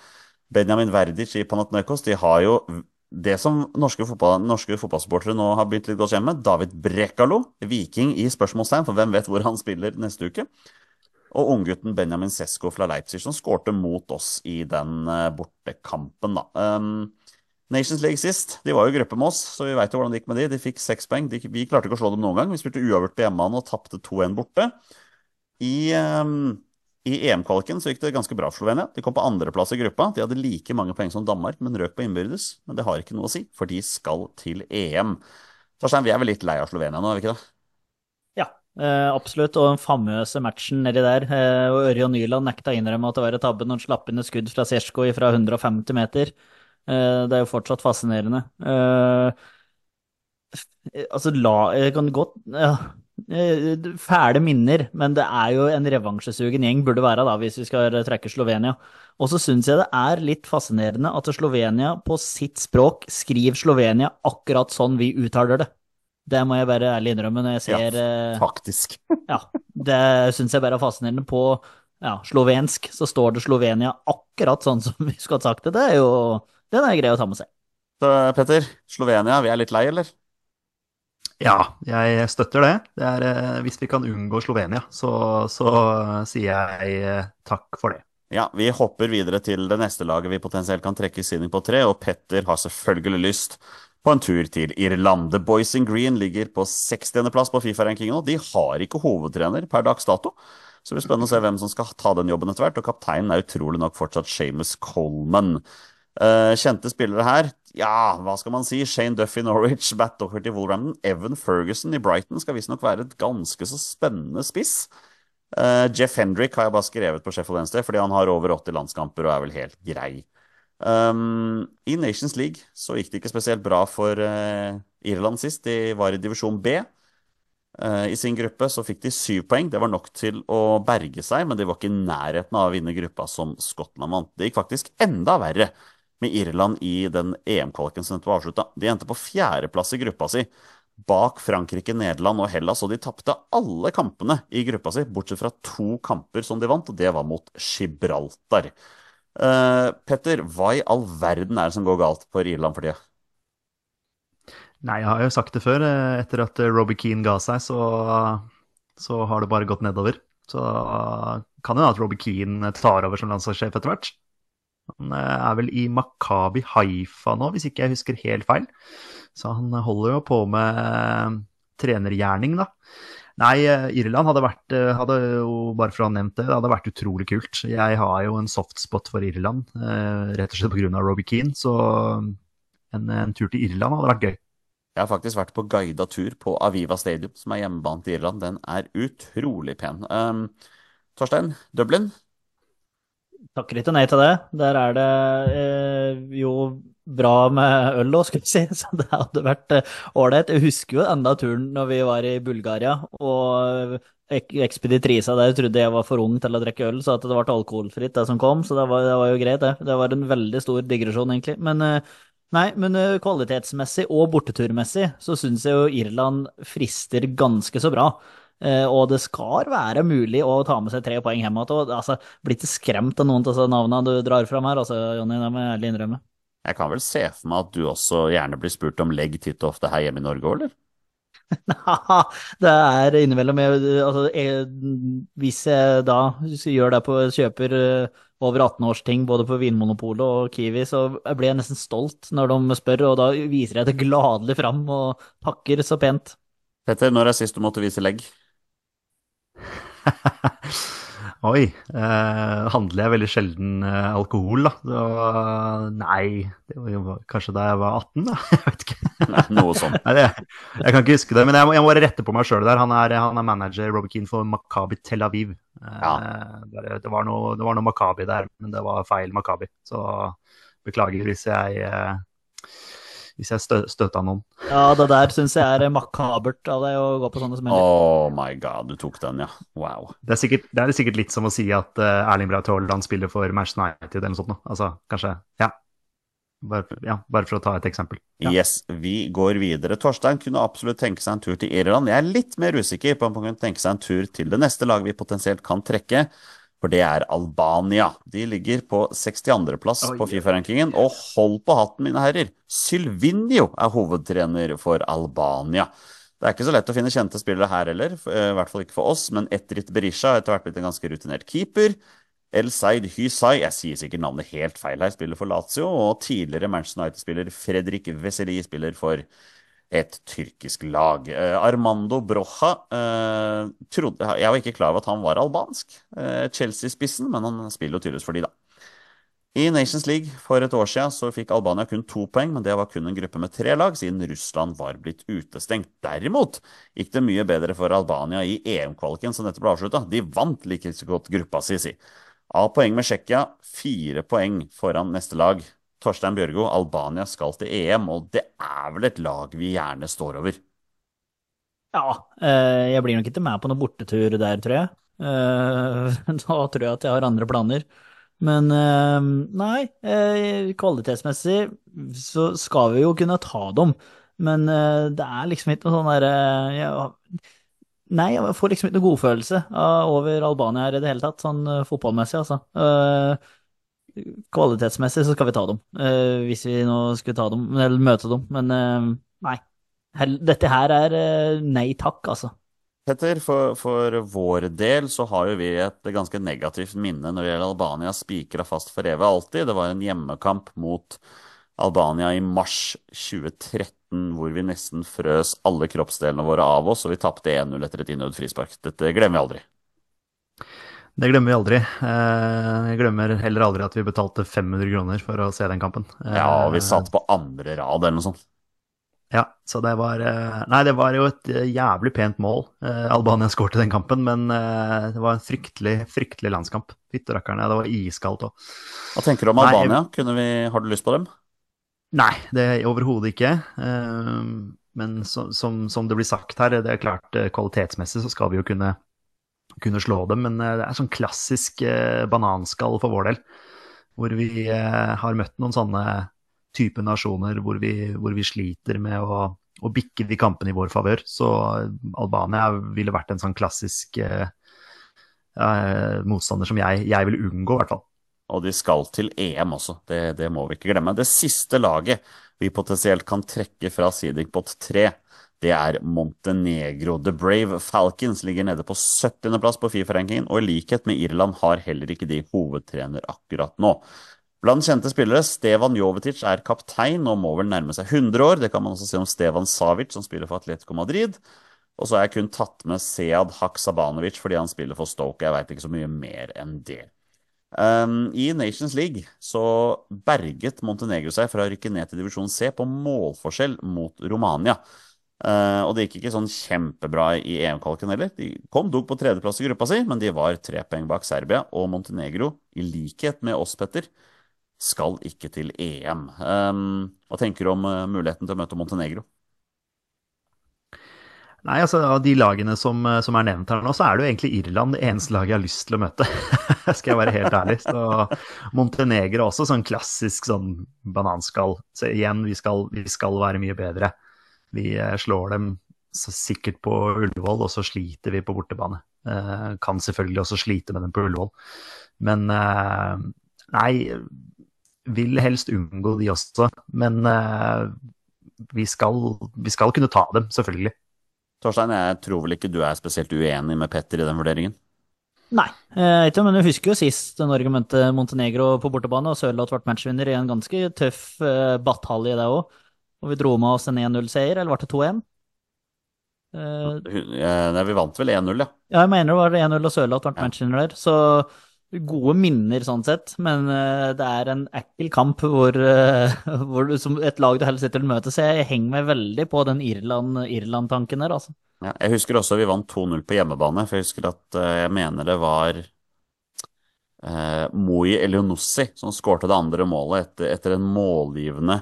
Speaker 1: Benjamin Verdic i Panathinaikos. De har jo det som norske, fotball, norske fotballsupportere nå har begynt litt godt kjent med. David Brekalo, viking i spørsmålstegn, for hvem vet hvor han spiller neste uke. Og unggutten Benjamin Sesko fra Leipzig, som skårte mot oss i den eh, bortekampen, da. Um, Nations League sist, de var jo i gruppe med oss, så vi veit jo hvordan det gikk med de. De fikk seks poeng. Vi klarte ikke å slå dem noen gang. Vi spilte uavgjort på hjemmebane og tapte 2-1 borte. I, um, i EM-kvaliken så gikk det ganske bra for Slovenia. De kom på andreplass i gruppa. De hadde like mange poeng som Danmark, men røk på innbyrdes. Men det har ikke noe å si, for de skal til EM. Torstein, vi er vel litt lei av Slovenia nå, er vi ikke det?
Speaker 3: Ja, eh, absolutt. Og den famøse matchen nedi der. Eh, Ørjan Nyland nekta å innrømme at det var et tabbe når han slapp inn et skudd fra Sjersko fra 150 meter. Eh, det er jo fortsatt fascinerende. Eh, altså, la Jeg kan godt ja, Fæle minner, men det er jo en revansjesugen gjeng, burde være, da, hvis vi skal trekke Slovenia. Og så syns jeg det er litt fascinerende at Slovenia på sitt språk skriver Slovenia akkurat sånn vi uttaler det. Det må jeg bare ærlig innrømme når jeg ser Ja,
Speaker 1: Faktisk. (laughs)
Speaker 3: ja, det syns jeg bare er fascinerende. På ja, slovensk så står det Slovenia akkurat sånn som vi skulle ha sagt det. Det er jo Den er grei å ta med seg.
Speaker 1: Så Petter, Slovenia, vi er litt lei, eller?
Speaker 2: Ja, jeg støtter det. det er, eh, hvis vi kan unngå Slovenia, så, så sier jeg eh, takk for det.
Speaker 1: Ja, vi hopper videre til det neste laget vi potensielt kan trekke i seeding på tre, og Petter har selvfølgelig lyst på en tur til Irland. The Boys in Green ligger på 60.-plass på Fifa-rankingen, og de har ikke hovedtrener per dags dato. Så det blir spennende å se hvem som skal ta den jobben etter hvert, og kapteinen er utrolig nok fortsatt Seamus Coleman. Eh, kjente spillere her, ja, hva skal man si? Shane Duffy i Norwich, (laughs) Matt Docherty i Wolverhampton, Evan Ferguson i Brighton skal visstnok være et ganske så spennende spiss. Uh, Jeff Hendrick har jeg bare skrevet på Sheffield Wednesday fordi han har over 80 landskamper og er vel helt grei. Um, I Nations League så gikk det ikke spesielt bra for uh, Irland sist. De var i divisjon B. Uh, I sin gruppe så fikk de syv poeng. Det var nok til å berge seg, men de var ikke i nærheten av å vinne gruppa som Skottland vant. Det gikk faktisk enda verre med Irland i den EM-kvaliken som var avslutta. De endte på fjerdeplass i gruppa si, bak Frankrike, Nederland og Hellas, og de tapte alle kampene i gruppa si, bortsett fra to kamper som de vant, og det var mot Gibraltar. Uh, Petter, hva i all verden er det som går galt for Irland for tida?
Speaker 2: Nei, jeg har jo sagt det før. eh, Etter at eh, Robbie Keane ga seg, så, så har det bare gått nedover. Så kan hende at Robbie Keane tar over som landslagssjef etter hvert. Han eh, er vel i Makabi Haifa nå, hvis ikke jeg husker helt feil. Så han holder jo på med eh, trenergjerning, da. Nei, eh, Irland hadde vært hadde jo, Bare for å ha nevnt det, det hadde vært utrolig kult. Jeg har jo en softspot for Irland, rett og slett pga. Robbie Keane. Så en, en tur til Irland hadde vært gøy.
Speaker 1: Jeg har faktisk vært på guida tur på Aviva Stadium, som er hjemmebane til Irland. Den er utrolig pen. Um, Torstein, Dublin?
Speaker 3: Takker ikke nei til det. Der er det eh, jo bra med øl òg, skulle jeg si. (laughs) Så det hadde vært ålreit. jeg husker jo enda turen når vi var i Bulgaria, og ek ekspeditrisa der trodde jeg var for ung til å drikke øl, så at det ble alkoholfritt, det som kom. Så det var, det var jo greit, det. Det var en veldig stor digresjon, egentlig. Men eh, Nei, men eh, kvalitetsmessig og borteturmessig så syns jeg jo Irland frister ganske så bra. Eh, og det skal være mulig å ta med seg tre poeng hjem igjen. Altså, blir ikke skremt av noen av disse navnene du drar fram her, altså, Jonny. Det må jeg ærlig innrømme.
Speaker 1: Jeg kan vel se for meg at du også gjerne blir spurt om legg titt og ofte her hjemme i Norge òg, eller? (laughs)
Speaker 3: det er innimellom jeg, altså, jeg, Hvis jeg da gjør det på kjøper eh, over 18-årsting både på Vinmonopolet og Kiwi, så blir jeg nesten stolt når de spør, og da viser jeg det gladelig fram og pakker så pent.
Speaker 1: Petter, når er sist du måtte vise legg? (laughs)
Speaker 2: Oi. Eh, handler jeg veldig sjelden eh, alkohol, da? Så, nei, det var jo kanskje da jeg var 18, da. (laughs) Jeg vet ikke.
Speaker 1: Nei, noe sånt.
Speaker 2: nei, det, jeg kan ikke huske det, men jeg må, jeg må bare rette på meg sjøl der. Han er, han er, manager Robert Keane for Makabi Tel Aviv. Eh,
Speaker 1: ja.
Speaker 2: det, det, var noe, det var noe Makabi der, men det var feil Makabi. Så beklager hvis jeg eh, hvis jeg stø støta noen.
Speaker 3: Ja, det der syns jeg er makabert av deg å gå på sånne smeller.
Speaker 1: Oh my god, du tok den, ja. Wow.
Speaker 2: Det er sikkert, det er sikkert litt som å si at uh, Erling Braut Haaland spiller for Manchester United eller noe sånt. Altså, kanskje, ja. Bare, ja. bare, for å ta et eksempel.
Speaker 1: Ja. Yes, vi går videre. Torstein kunne absolutt tenke seg en tur til Irland. Jeg er litt mer usikker på om han kunne tenke seg en tur til det neste laget vi potensielt kan trekke for det er Albania. De ligger på 62.-plass på Fifa-rankingen. Og hold på hatten, mine herrer, Sylvinio er hovedtrener for Albania. Det er ikke så lett å finne kjente spillere her heller, eh, i hvert fall ikke for oss, men Etrit Berisha har etter hvert blitt en ganske rutinert keeper. El Said Hysai, jeg sier sikkert navnet helt feil her, spiller for Lazio, og tidligere Manchester United-spiller Fredrik Veseli spiller for et tyrkisk lag. Eh, Armando Broja eh, trodde, Jeg var ikke klar over at han var albansk. Eh, Chelsea-spissen, men han spiller jo tydeligvis for de, da. I Nations League for et år siden så fikk Albania kun to poeng, men det var kun en gruppe med tre lag, siden Russland var blitt utestengt. Derimot gikk det mye bedre for Albania i EM-kvaliken som dette ble avslutta. De vant like så godt gruppa si, si. Av poeng med Tsjekkia, fire poeng foran neste lag. Torstein Bjørgo, Albania skal til EM, og det er vel et lag vi gjerne står over?
Speaker 3: Ja, eh, jeg blir nok ikke med på noen bortetur der, tror jeg. Eh, (laughs) da tror jeg at jeg har andre planer. Men eh, nei, kvalitetsmessig så skal vi jo kunne ta dem. Men det er liksom ikke noe sånn derre Nei, jeg får liksom ikke noe godfølelse over Albania her i det hele tatt, sånn fotballmessig, altså kvalitetsmessig så skal vi ta dem. Uh, hvis vi nå skulle ta dem, eller møte dem. Men uh, nei. Dette her er uh, nei takk, altså.
Speaker 1: Petter, for, for, vår del så har jo vi et ganske negativt minne når det gjelder Albania. Spikra fast for evig alltid. Det var en hjemmekamp mot Albania i mars 2013 hvor vi nesten frøs alle kroppsdelene våre av oss, og vi tapte 1-0 etter et innøvd frispark. Dette glemmer vi aldri.
Speaker 2: Det glemmer vi aldri. Eh, jeg glemmer heller aldri at vi betalte 500 kroner for å se den kampen.
Speaker 1: Ja, og vi satt på andre rad eller noe sånt.
Speaker 2: Ja, så det var eh, Nei, det var jo et jævlig pent mål. Albania skåret i den kampen, men det var en fryktelig, fryktelig landskamp. Fytterakkerne, det var iskaldt òg.
Speaker 1: Hva tenker du om Albania? Nei, vi, har du lyst på dem?
Speaker 2: Nei, det er overhodet ikke. Men som, som, det blir sagt her, det er klart kvalitetsmessig så skal vi jo kunne kunne slå dem. Men eh, det er sånn klassisk eh, bananskall for vår del. Hvor vi eh, har møtt noen sånne type nasjoner hvor vi, hvor vi sliter med å, å, bikke de kampene i vår favør. Så Albania ville vært en sånn klassisk eh, motstander som jeg, jeg vil unngå, i hvert fall.
Speaker 1: Og de skal til EM også, det, det, må vi ikke glemme. Det siste laget vi potensielt kan trekke fra seeding pot 3, det er Montenegro. The Brave Falcons ligger nede på 70.-plass på Fifa-rankingen, og i likhet med Irland har heller ikke de hovedtrener akkurat nå. Blant kjente spillere, Stevan Jovetic er kaptein og må vel nærme seg 100 år. Det kan man også se om Stevan Savic, som spiller for Atletico Madrid. Og så har jeg kun tatt med Sead Haksabanovic fordi han spiller for Stoke. Jeg veit ikke så mye mer enn det. Um, I Nations League så berget Montenegro seg fra å rykke ned til divisjon C på målforskjell mot Romania. Uh, og det gikk ikke sånn kjempebra i EM-kvaliken heller. De kom dog på tredjeplass i gruppa si, men de var tre poeng bak Serbia. Og Montenegro, i likhet med oss, Petter, skal ikke til EM. Um, hva tenker du om uh, muligheten til å møte Montenegro?
Speaker 2: Nei, altså Av de lagene som, som, er nevnt her nå, så er det jo egentlig Irland det eneste laget jeg har lyst til å møte. (laughs) skal jeg være helt ærlig. Så Montenegro også sånn klassisk sånn bananskall. Så igjen, vi skal, vi skal være mye bedre. Vi eh, slår dem sikkert på Ullevål, og så sliter vi på bortebane. Eh, kan selvfølgelig også slite med dem på Ullevål. Men eh, nei, vil helst unngå de også. Men eh, vi skal, vi skal kunne ta dem, selvfølgelig.
Speaker 1: Torstein, jeg tror vel ikke du er spesielt uenig med Petter i den vurderingen?
Speaker 3: Nei, eh, ikke, men du husker jo sist Norge møtte Montenegro på bortebane, og Sørloth ble matchvinner i en ganske tøff uh, batalje, det òg. Og vi dro med oss en 1-0-seier, eller ble det 2-1?
Speaker 1: Uh, Nei, vi vant vel 1-0, ja.
Speaker 3: Ja, jeg mener det var 1-0 og Sørloth ble ja. matchen der. Så gode minner sånn sett, men uh, det er en ekkel kamp hvor, uh, (laughs) hvor du, som et lag du helst sitter til møte, så jeg henger meg veldig på den Irland-Irland-tanken der, altså.
Speaker 1: Ja, jeg husker også vi vant 2-0 på hjemmebane, for jeg husker at jeg mener det var Moi Elionossi som skårte det andre målet etter, etter en målgivende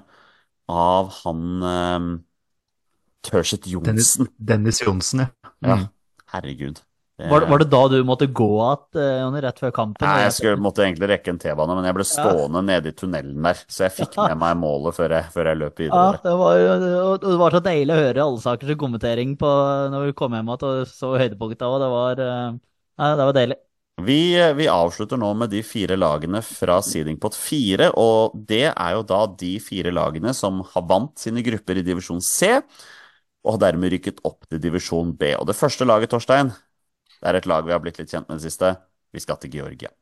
Speaker 1: av han uh, Tørset Johnsen.
Speaker 2: Dennis, Dennis Johnsen, ja.
Speaker 1: Mm. ja. Herregud.
Speaker 3: Var, var, det da du måtte gå igjen, rett før kampen?
Speaker 1: Nei, jeg skulle, måtte egentlig rekke en T-bane, men jeg ble stående ja. nede i tunnelen der. Så jeg fikk med meg målet før jeg, før jeg løp videre.
Speaker 3: Ja, det var, det var, så deilig å høre Allsakers kommentering på, når vi kom hjem igjen og så høydepunktet òg. det var, ja, det var deilig.
Speaker 1: Vi, vi, avslutter nå med de fire lagene fra seedingpot 4, og det er jo da de fire lagene som har vant sine grupper i divisjon C, og har dermed rykket opp til divisjon B. Og det første laget, Torstein, det er et lag vi har blitt litt kjent med det siste. Vi skal til Georgia.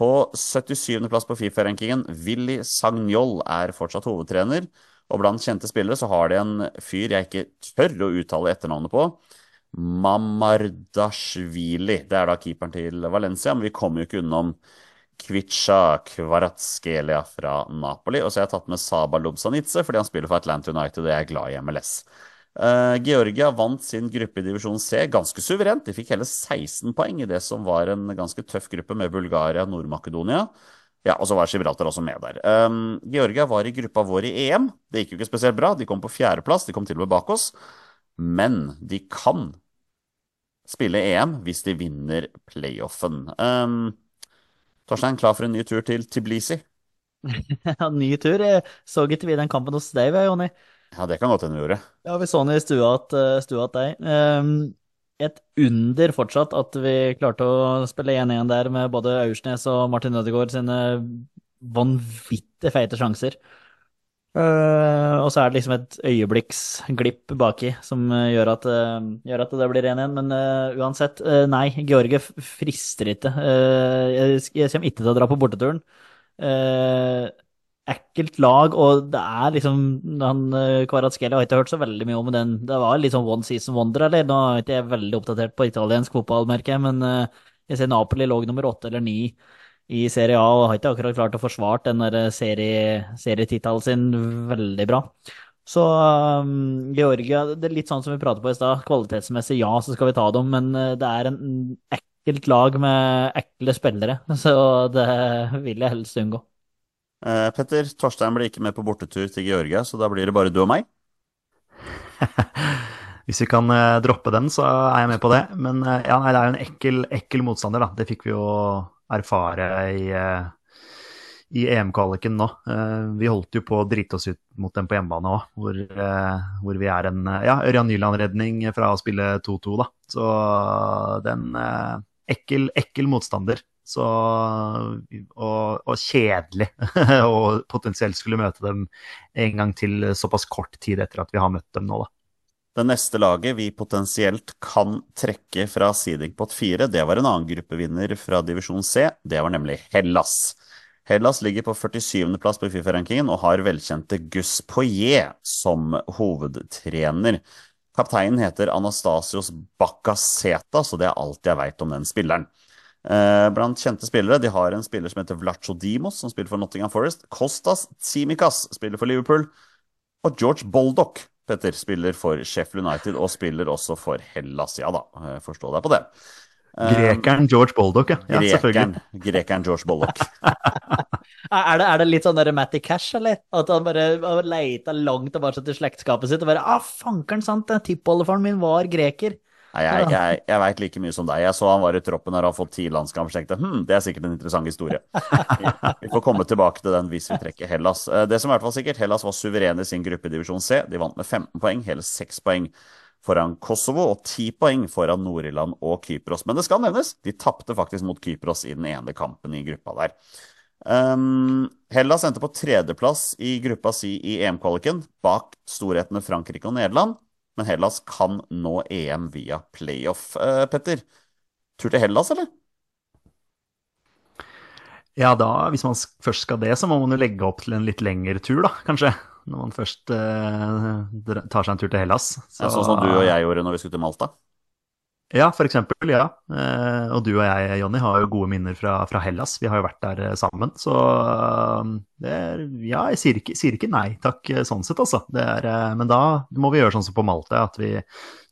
Speaker 1: På 77.-plass på Fifa-rankingen, Willy Sagnol er fortsatt hovedtrener. Og blant kjente spillere så har de en fyr jeg ikke tør å uttale etternavnet på. Mamardashvili. Det er da keeperen til Valencia, men vi kommer jo ikke unnom Kvicha Kvaratskelia fra Napoli. Og så har jeg tatt med Saba Lobsanitze fordi han spiller for Atlanta United og jeg er glad i MLS. Uh, Georgia vant sin gruppe i divisjon C ganske suverent. De fikk hele 16 poeng i det som var en ganske tøff gruppe med Bulgaria og Nord-Makedonia. Ja, og så var Gibraltar også med der. Um, Georgia var i gruppa vår i EM. Det gikk jo ikke spesielt bra. De kom på fjerdeplass, de kom til og med bak oss. Men de kan spille EM hvis de vinner playoffen. Um, Torstein, klar for en ny tur til Tiblisi? (laughs)
Speaker 3: ja, ny tur? Jeg så ikke vi den kampen hos deg, Jonny.
Speaker 1: Ja, det kan godt hende vi gjorde.
Speaker 3: Ja, vi så den i stua til eh, deg. Um, et under fortsatt at vi klarte å spille 1-1 der med både Aursnes og Martin Ødegaard sine vanvittig feite sjanser. Uh, og så er det liksom et øyeblikksglipp baki som gjør at, uh, gjør at det blir 1-1. Men uh, uansett, nei, Georgie frister ikke. jeg, jeg kommer ikke til å dra på borteturen. Uh, ekkelt lag, og det er liksom han Kvaratskhelia har ikke hørt så veldig mye om den. Det var litt sånn one season wonder, eller? Nå er ikke jeg veldig oppdatert på italiensk fotball, merker jeg, men uh, jeg ser Napoli lå nummer åtte eller ni i Serie A og har ikke akkurat klart å forsvare den serie, serietittelen sin veldig bra. Så um, Georgia, det er litt sånn som vi pratet på i stad. Kvalitetsmessig, ja, så skal vi ta dem, men uh, det er en ekkelt lag med ekle spillere, (laughs) så det vil jeg helst unngå.
Speaker 1: Uh, Petter, Torstein blir ikke med på bortetur til Georgia, så da blir det bare du og meg. (laughs)
Speaker 2: Hvis vi kan uh, droppe den, så er jeg med på det. Men uh, ja, nei, det er jo en ekkel, ekkel, motstander, da. Det fikk vi jo erfare i, i EM-kvaliken nå. vi holdt jo på å drite oss ut mot dem på hjemmebane òg, hvor, hvor, vi er en ja, Ørjan Nyland-redning fra å spille 2-2, da. Så den ekkel, ekkel motstander. Så, og, og kjedelig (laughs) å potensielt skulle møte dem en gang til såpass kort tid etter at vi har møtt dem nå, da.
Speaker 1: Det neste laget vi potensielt kan trekke fra seedingpot 4, det var en annen gruppevinner fra divisjon C. Det var nemlig Hellas. Hellas ligger på 47.-plass på Fifa-rankingen og har velkjente Gus Poyet som hovedtrener. Kapteinen heter Anastasios Bakaseta, så det er alt jeg veit om den spilleren. Eh, blant kjente spillere de har en spiller som heter Vlacho Dimos, som spiller for Nottingham Forest. Kostas Tsimikas spiller for Liverpool. Og George Boldock Petter, spiller for Sheffield United og spiller også for Hellas. Ja da, eh, forstå deg på det. Eh,
Speaker 2: Grekeren George Boldock, ja. ja
Speaker 1: Grekeren, grekeren George Boldock. (laughs)
Speaker 3: Er det, er det litt sånn der Matty Cash, eller? At han bare leita langt tilbake til slektskapet sitt og bare Ah, fankeren sant, tippoldefaren min var greker.
Speaker 1: Nei, jeg, jeg, jeg veit like mye som deg. Jeg så han var i troppen her og har fått ti landskamper. tenkte hm, det er sikkert en interessant historie. Vi får komme tilbake til den hvis vi trekker Hellas. Eh, Det som er i hvert fall sikkert, Hellas var suverene i sin gruppe i divisjon C. De vant med 15 poeng, hele 6 poeng foran Kosovo og 10 poeng foran Nord-Irland og Kypros. Men det skal nevnes, de tapte faktisk mot Kypros i den ene kampen i gruppa der. Um, Hellas endte på tredjeplass i gruppa si i EM-kvaliken, bak storhetene Frankrike og Nederland. Men Hellas kan nå EM via playoff. Eh, Petter, tur til Hellas, eller?
Speaker 2: Ja, da, hvis man først skal det, så må man jo legge opp til en litt lengre tur, da, kanskje. Når man først eh, tar seg en tur til Hellas.
Speaker 1: Så... Sånn som du og jeg gjorde når vi skulle til Malta?
Speaker 2: Ja, for eksempel, ja. Eh, og du og jeg, Jonny, har jo gode minner fra, fra Hellas. Vi har jo vært der eh, sammen. Så eh, det er Ja, jeg sier ikke, sier ikke nei takk sånn sett, altså. Det er, men da må vi gjøre sånn som på Malta, at vi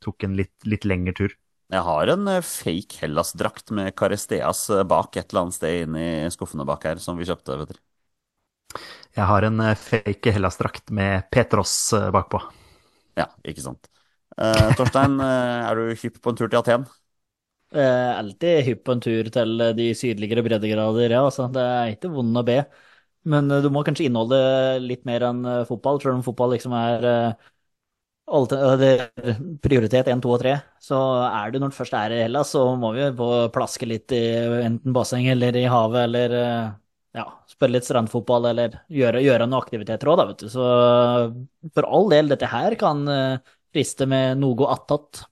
Speaker 2: tok en litt, litt lengre tur.
Speaker 1: Jeg har en fake Hellas-drakt med Caresteas bak et eller annet sted inni skuffene bak her, som vi kjøpte, vet dere.
Speaker 2: Jeg har en fake Hellas-drakt med Petros bakpå.
Speaker 1: Ja, ikke sant. Eh, Torstein, (laughs) eh, er du hypp på en tur til Aten?
Speaker 3: Uh, alltid hypp på en tur til de sydligere breddegrader, ja, altså. Det er ikke vond å be. Men du må kanskje inneholde litt mer enn fotball, selv om fotball liksom er prioritet 1, 2 og 3. Så er du når du først er i Hellas, så må vi plaske litt i enten basseng eller i havet, eller ja, spille litt strandfotball, eller gjøre, gjøre noen aktiviteter òg, da, vet du. Så for all del, dette her kan friste med noe attåt.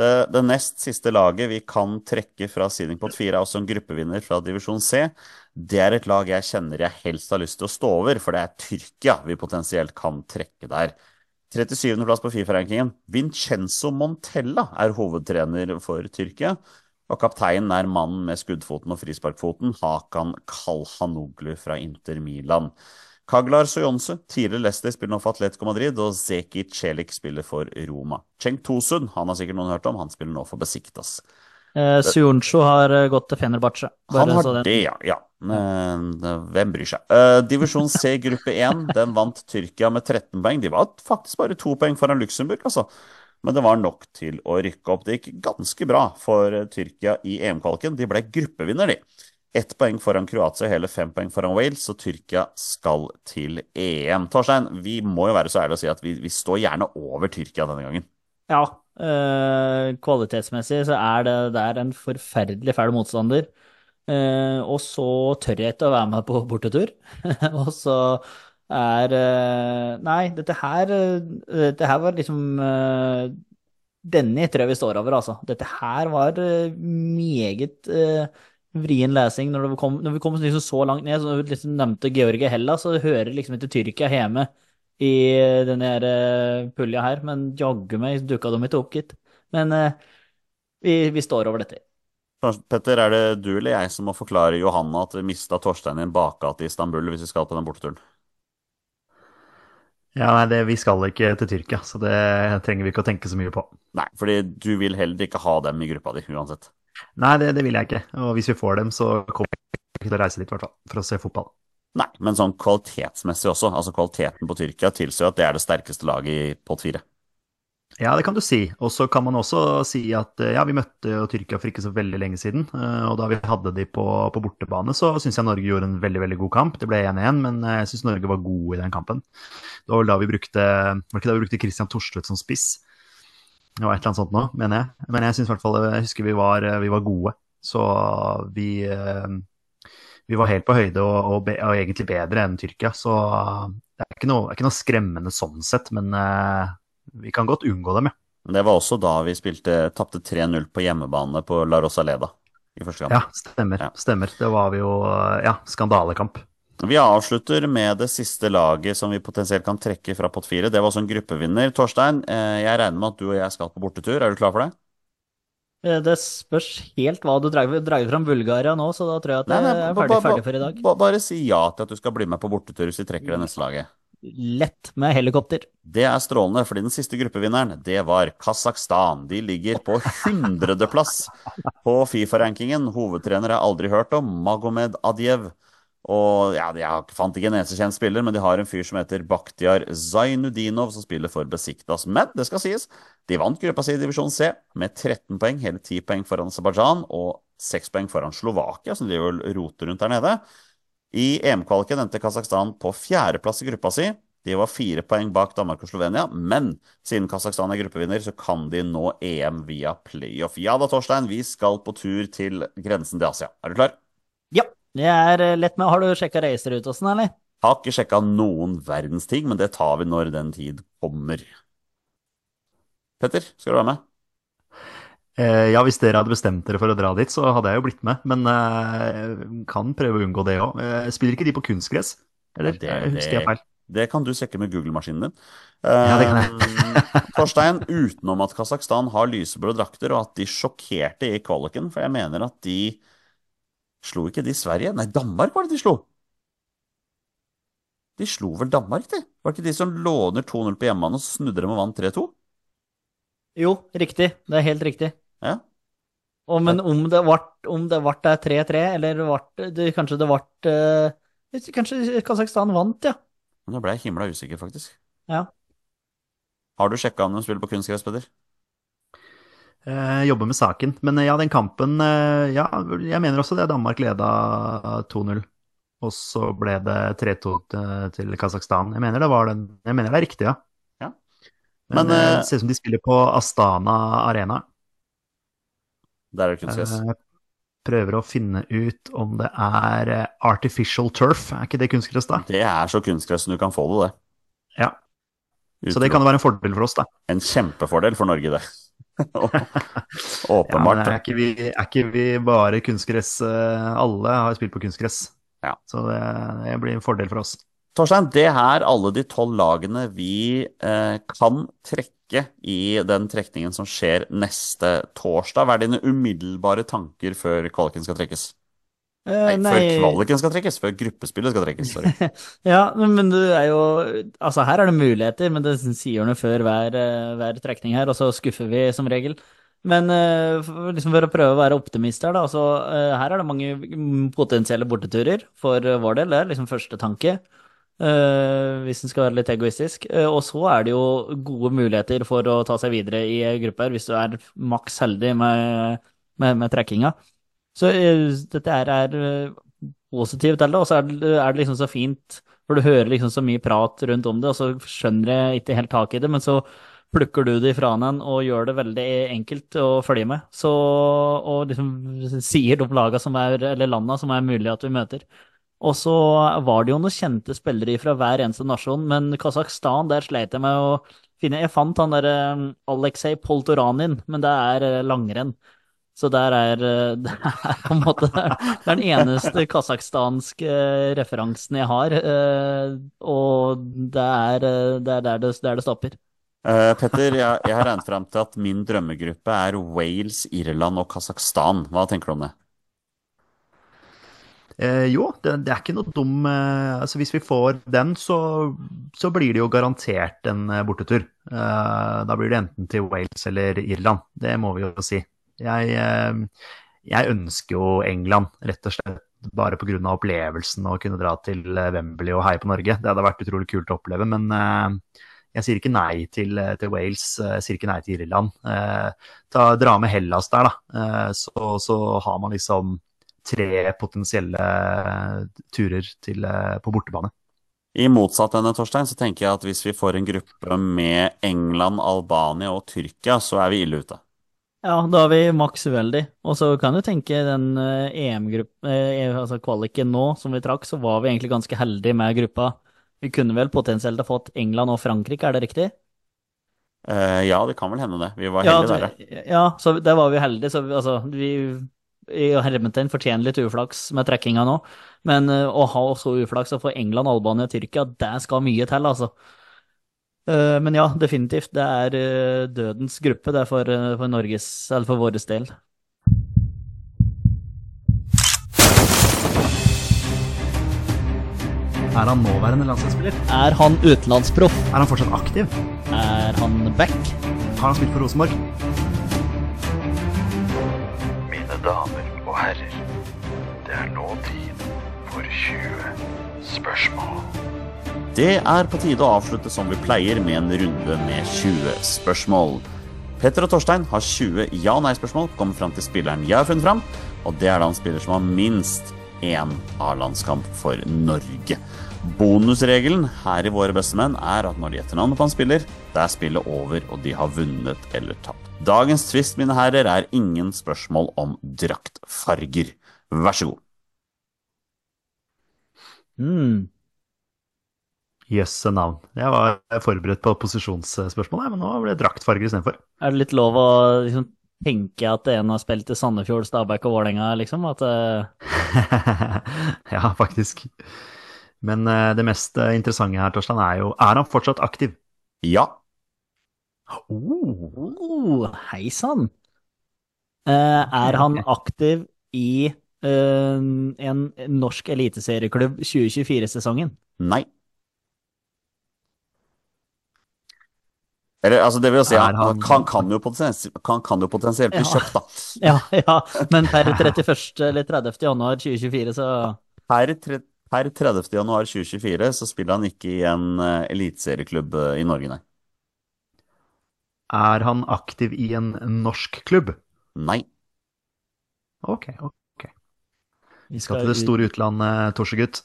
Speaker 1: Det, det nest siste laget vi kan trekke fra Seeding Pot 4, er også en gruppevinner fra divisjon C. Det er et lag jeg kjenner jeg helst har lyst til å stå over, for det er Tyrkia vi potensielt kan trekke der. 37. plass på Fifa-rankingen. Vincenzo Montella er hovedtrener for Tyrkia. Og kapteinen er mannen med skuddfoten og frisparkfoten, Hakan Kalhanoglu fra Inter Milan. Kaglar Soyonse, tidligere Leicester, spiller nå for Atletico Madrid, og Zeki Celik spiller for Roma. Cheng Tosun, han har sikkert noen hørt om, han spiller nå for Besiktas.
Speaker 3: Eh, Suuncho har eh, gått til Fenerbahçe.
Speaker 1: Han har det, ja. ja. Men eh, hvem bryr seg? Eh, divisjon C (laughs) gruppe 1, den vant Tyrkia med 13 poeng. De var faktisk bare to poeng foran Luxembourg, altså. Men det var nok til å rykke opp. Det gikk ganske bra for eh, Tyrkia i EM-kvaliken. De ble gruppevinner, de. Ett poeng foran Kroatia og hele fem poeng foran Wales, så Tyrkia skal til EM. Torstein, vi må jo være så ærlige å si at vi, vi står gjerne over Tyrkia denne gangen.
Speaker 3: Ja, øh, kvalitetsmessig så er det der en forferdelig fæl motstander. Uh, og så tør jeg ikke å være med på bortetur. (laughs) og så er uh, Nei, dette her Dette her var liksom Denne tror jeg vi står over, altså. Dette her var meget vrien lesing når, det kom, når vi kom liksom så langt ned. Så når vi liksom nevnte Georgia Hellas, så hører liksom ikke Tyrkia hjemme i denne her, eh, pulja her, men jaggu meg dukka de ikke opp, gitt. Men eh, vi, vi står over dette.
Speaker 1: Petter, er det du eller jeg som må forklare Johanna at vi mista Torstein i en bakgate i Istanbul hvis vi skal på den borteturen?
Speaker 2: Ja, nei, det, vi skal ikke til Tyrkia, så det trenger vi ikke å tenke så mye på.
Speaker 1: Nei, fordi du vil heller ikke ha dem i gruppa di uansett.
Speaker 2: Nei, det, det vil jeg ikke. Og hvis vi får dem, så kommer jeg ikke til å reise dit, hvert fall, for å se fotball.
Speaker 1: Nei, men sånn kvalitetsmessig også. Altså kvaliteten på Tyrkia tilsier at det er det sterkeste laget i pott fire.
Speaker 2: Ja, det kan du si. Og så kan man også si at eh, ja, vi møtte jo Tyrkia for ikke så veldig lenge siden. eh, Og da vi hadde de på, på bortebane, så syns jeg Norge gjorde en veldig veldig god kamp. Det ble 1-1, men eh, jeg syns Norge var gode i den kampen. Det var vel da vi brukte Var ikke da vi brukte Christian Torstvedt som spiss? Det var et eller annet sånt nå, mener jeg. Men jeg synes i hvert fall Jeg husker vi var, eh, vi var gode. Så vi eh, vi var helt på høyde og, og, be, og egentlig bedre enn Tyrkia. Så det er ikke noe, er ikke noe skremmende sånn sett, men eh, vi kan godt unngå dem, ja.
Speaker 1: Det var også da vi spilte tapte 3-0 på hjemmebane på La Rosaleda i første kamp.
Speaker 2: Ja, stemmer.
Speaker 1: Ja.
Speaker 2: stemmer. Det var vi jo Ja, skandalekamp.
Speaker 1: Vi avslutter med det siste laget som vi potensielt kan trekke fra pott fire. Det var også en gruppevinner. Torstein, eh, jeg regner med at du og jeg skal på bortetur. Er du klar for det?
Speaker 3: Eh, Det spørs helt hva du drar, drar fram Bulgaria nå, så da tror jeg at jeg er ferdig, ferdig for i dag.
Speaker 1: Bare si ja til at du skal bli med på bortetur hvis vi trekker det neste laget.
Speaker 3: Lett med helikopter.
Speaker 1: Det er strålende, fordi den siste gruppevinneren, det var Kasakhstan. De ligger på hundredeplass på Fifa-rankingen. Hovedtrener jeg aldri hørt om, Magomed Adjev. Og ja, jeg fant ikke en eneste kjent spiller, men de har en fyr som heter Bakhtiar Zainudinov, som spiller for Besiktas. Men det skal sies, de vant gruppa si i divisjon C med 13 poeng, hele 10 poeng foran Aserbajdsjan og 6 poeng foran Slovakia, som driver og roter rundt der nede. I EM-kvaliken endte Kasakhstan på fjerdeplass i gruppa si. De var fire poeng bak Danmark og Slovenia, men siden Kasakhstan er gruppevinner, så kan de nå EM via playoff. Ja da, Torstein, vi skal på tur til grensen til Asia. Er du klar?
Speaker 3: Ja, det er eh, lett med Har du sjekka sånn, eller?
Speaker 1: Har ikke sjekka noen verdens ting, men det tar vi når den tid kommer. Petter, skal du være med?
Speaker 2: Eh, ja, hvis dere hadde bestemt dere for å dra dit, så hadde jeg jo blitt med. Men eh, kan prøve å unngå det òg. Eh, spiller ikke de på kunstgress? Eller
Speaker 1: Ja, det-
Speaker 2: eh, husker jeg feil?
Speaker 1: Det kan du sjekke med Google-maskinen din.
Speaker 2: Ja, det kan
Speaker 1: jeg. (laughs) Torstein, utenom at Kasakhstan har lyseblå drakter, og at de sjokkerte i kvaliken, for jeg mener at de Slo ikke de Sverige? Nei, Danmark var det de slo. De slo vel Danmark, de? Var det ikke de som låner 2-0 på hjemmebane, og snudde dem og vant 3-2?
Speaker 3: Jo, riktig. Det er helt riktig.
Speaker 1: Ja.
Speaker 3: Og, men om det ble om det ble der 3-3, eller vart, det, kanskje det ble eh, Kanskje Kasakhstan vant, ja.
Speaker 1: Men nå ble jeg himla usikker, faktisk.
Speaker 3: Ja.
Speaker 1: Har du sjekka om de spiller på kunstgress, Peder?
Speaker 2: Eh, jobber med saken. Men eh, ja, den kampen eh, Ja, jeg mener også det. Danmark leda 2-0. Og så ble det 3-2 til- Kasakhstan. Jeg mener det var den Jeg mener det er riktig, ja.
Speaker 1: Ja.
Speaker 2: Men,
Speaker 1: Men,
Speaker 2: det ser ut som de spiller på Astana Arena.
Speaker 1: Der er det kunstgress.
Speaker 2: Prøver å finne ut om det er artificial turf. Er ikke det kunstgress, da?
Speaker 1: Det er så kunstgress som du kan få det, det.
Speaker 2: Ja. Så det kan jo være en fordel for oss, da.
Speaker 1: En kjempefordel for Norge, det. (laughs) Åpenbart.
Speaker 2: Ja, er ikke, vi, er ikke vi bare kunstgress eh, Alle har spilt på kunstgress.
Speaker 1: Ja.
Speaker 2: Så det, det blir en fordel for oss.
Speaker 1: Torstein, det er alle de tolv lagene vi eh, kan trekke i den trekningen som skjer neste torsdag. Hva er dine umiddelbare tanker før kvaliken skal trekkes?
Speaker 3: Eh,
Speaker 1: Nei, før kvaliken skal trekkes, før gruppespillet skal trekkes. Sorry. (laughs)
Speaker 3: Ja, men men du er jo Altså, her er det muligheter, men det sier noe før hver, eh, hver trekning her, og så skuffer vi som regel. Men eh, liksom for å prøve å være optimist her, da. Altså, her er det mange potensielle borteturer for vår del. Det er liksom første tanke. hvis en skal være litt egoistisk. Og så er det jo gode muligheter for å ta seg videre i grupper, hvis du er maks heldig med, med, med trekkinga. Så eh, dette her er eh, positivt til og så er det, er det liksom så fint, for du hører liksom så mye prat rundt om det, og så skjønner jeg ikke helt tak i det, men så plukker du det ifra den og gjør det veldig enkelt å følge med. Så, og liksom sier de laga som er, eller landa som er mulig at vi møter. Og så var det jo noen kjente spillere fra hver eneste nasjon, men Kasakhstan, der sleit jeg med å finne Jeg fant han derre Aleksej Poltoranin, men det er eh, langrenn. Så der er eh, (laughs) det er på en måte det er den eneste kasakhstanske eh, referansen jeg har, eh, og det er, det er der det, der det stopper.
Speaker 1: Uh, Petter, jeg, jeg har regnet frem til at min drømmegruppe er Wales, Irland og Kasakhstan. Hva tenker du om det?
Speaker 2: Eh, jo, det, det er ikke noe dum eh, altså Hvis vi får den, så, så blir det jo garantert en bortetur. Eh, da blir det enten til Wales eller Irland. Det må vi jo si. Jeg, eh, jeg ønsker jo England, rett og slett bare pga. opplevelsen å kunne dra til eh, Wembley og heie på Norge. Det hadde vært utrolig kult å oppleve, men eh, jeg sier ikke nei til, til Wales, jeg sier ikke nei til Irland. Ta, dra med Hellas der, da. Så, så har man liksom tre potensielle turer til, på bortebane.
Speaker 1: I motsatt ende, Torstein, så tenker jeg at hvis vi får en gruppe med England, Albania og Tyrkia, så er vi ille ute.
Speaker 3: Ja, da er vi maks uheldig. Og så kan du tenke den eh, EM-gruppen, eh, altså kvaliken nå som vi trakk, så var vi egentlig ganske heldige med gruppa. Vi kunne vel potensielt ha fått England og Frankrike, er det riktig?
Speaker 1: Uh, ja, det kan vel hende det. Vi var
Speaker 3: Ja,
Speaker 1: heldige der, ja.
Speaker 3: ja, så der var vi heldige. Så vi, altså, vi i hermetegn fortjener litt uflaks med trekkinga nå. Men uh, å ha så uflaks og få England, Albania og Tyrkia, det skal mye til, altså. Eh, men ja, definitivt. Det er eh, dødens gruppe, det er for, eh, for Norges, eller for vår del.
Speaker 2: Er han nåværende landslagsspiller?
Speaker 3: Er han utenlandsproff?
Speaker 2: Er han fortsatt aktiv?
Speaker 3: Er han back?
Speaker 2: Har han spilt for Rosenborg?
Speaker 5: Mine damer og herrer, det er nå tid for 20 spørsmål.
Speaker 1: Det er på tide å avslutte som vi pleier, med en runde med 20 spørsmål. Petter og Torstein har 20 ja- og nei-spørsmål, kommer fram til spilleren jeg har funnet fram, og det er da en spiller som har minst én A-landskamp for Norge. Bonusregelen her i Våre bestemenn er at når de gjetter navnet på en spiller, det er spillet over, og de har vunnet eller tapt. Dagens tvist, mine herrer, er ingen spørsmål om draktfarger. Vær så god.
Speaker 3: Hmm.
Speaker 2: Jøsse navn. Jeg var forberedt på posisjonsspørsmål, men nå ble det draktfarger istedenfor.
Speaker 3: Er det litt lov å liksom, tenke at en har spilt i Sandefjord, Stabæk og Vålerenga, liksom? At uh... (laughs)
Speaker 2: ja, faktisk. Men uh, det mest eh, interessante her, Torstein, er jo Er han fortsatt aktiv?
Speaker 1: Ja.
Speaker 2: Oh.
Speaker 3: Hei sann! Uh, er han (laughs) aktiv i en norsk eliteserieklubb 2024-sesongen?
Speaker 1: Nei. Eller altså, det vil jo si,
Speaker 2: han,
Speaker 1: han
Speaker 2: han-
Speaker 1: kan, kan, jo potensielt, kan, kan jo potensielt bli
Speaker 3: Ja.
Speaker 1: kjøpt, da. (laughs)
Speaker 3: Ja, ja, men per 31. eller 30. januar 2024, så
Speaker 1: Per, tre, per 30. januar 2024 så spiller han ikke i en uh, eliteserieklubb eh, i Norge, nei.
Speaker 2: Er han aktiv i en norsk klubb?
Speaker 1: Nei.
Speaker 2: Ok, ok.
Speaker 3: vi
Speaker 2: skal til det store utlandet, Torsegutt.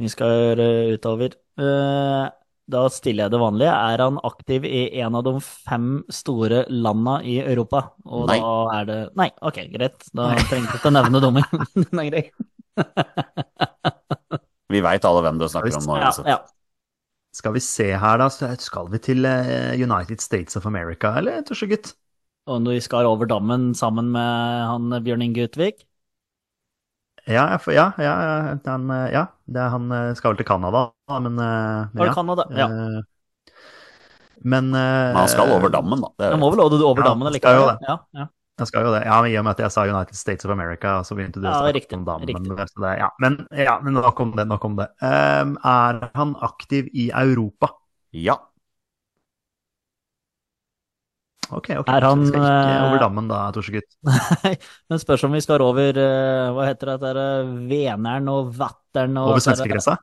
Speaker 3: Vi skal gjøre utover. Eh, da stiller jeg det vanlige. Er han aktiv i en av de fem store landa i Europa? Og
Speaker 1: Nei.
Speaker 3: da er det Nei, ok, greit. Da trengte jeg ikke å nevne dommen. (laughs) Den er grei.
Speaker 1: Vi veit alle hvem du snakker om nå.
Speaker 3: Ja, ja.
Speaker 2: Skal vi se her, da. Skal vi til eh, United States of America, eller, Torsegutt?
Speaker 3: Og når vi skal over dammen sammen med han Bjørn Inge Utvik?
Speaker 2: Ja, ja, ja, han, eh, ja. Det er, han eh, skal vel til Canada, men, eh,
Speaker 3: Var det Canada? Ja.
Speaker 2: Eh, Men, eh,
Speaker 1: Men han skal over dammen, da. Det er
Speaker 3: Han må vel over over
Speaker 2: Ja,
Speaker 3: dammen likevel? Ja, ja.
Speaker 2: Jeg skal jo det. Ja, men I og med at jeg sa United States of America, så begynte du å snakke
Speaker 3: riktig,
Speaker 2: om damen.
Speaker 3: riktig.
Speaker 2: Ja, men, ja, men nok om det. Nok om det. Um, er han aktiv i Europa?
Speaker 1: Ja.
Speaker 2: Ok, ok.
Speaker 3: Er han,
Speaker 2: så vi skal ikke
Speaker 3: eh,
Speaker 2: over dammen da, Torsegutt. (laughs)
Speaker 3: Nei, men spørs om vi skal over eh, Hva heter det? er, eh, Veneren og Vatteren og
Speaker 2: Over
Speaker 3: er
Speaker 2: svenskegrensa?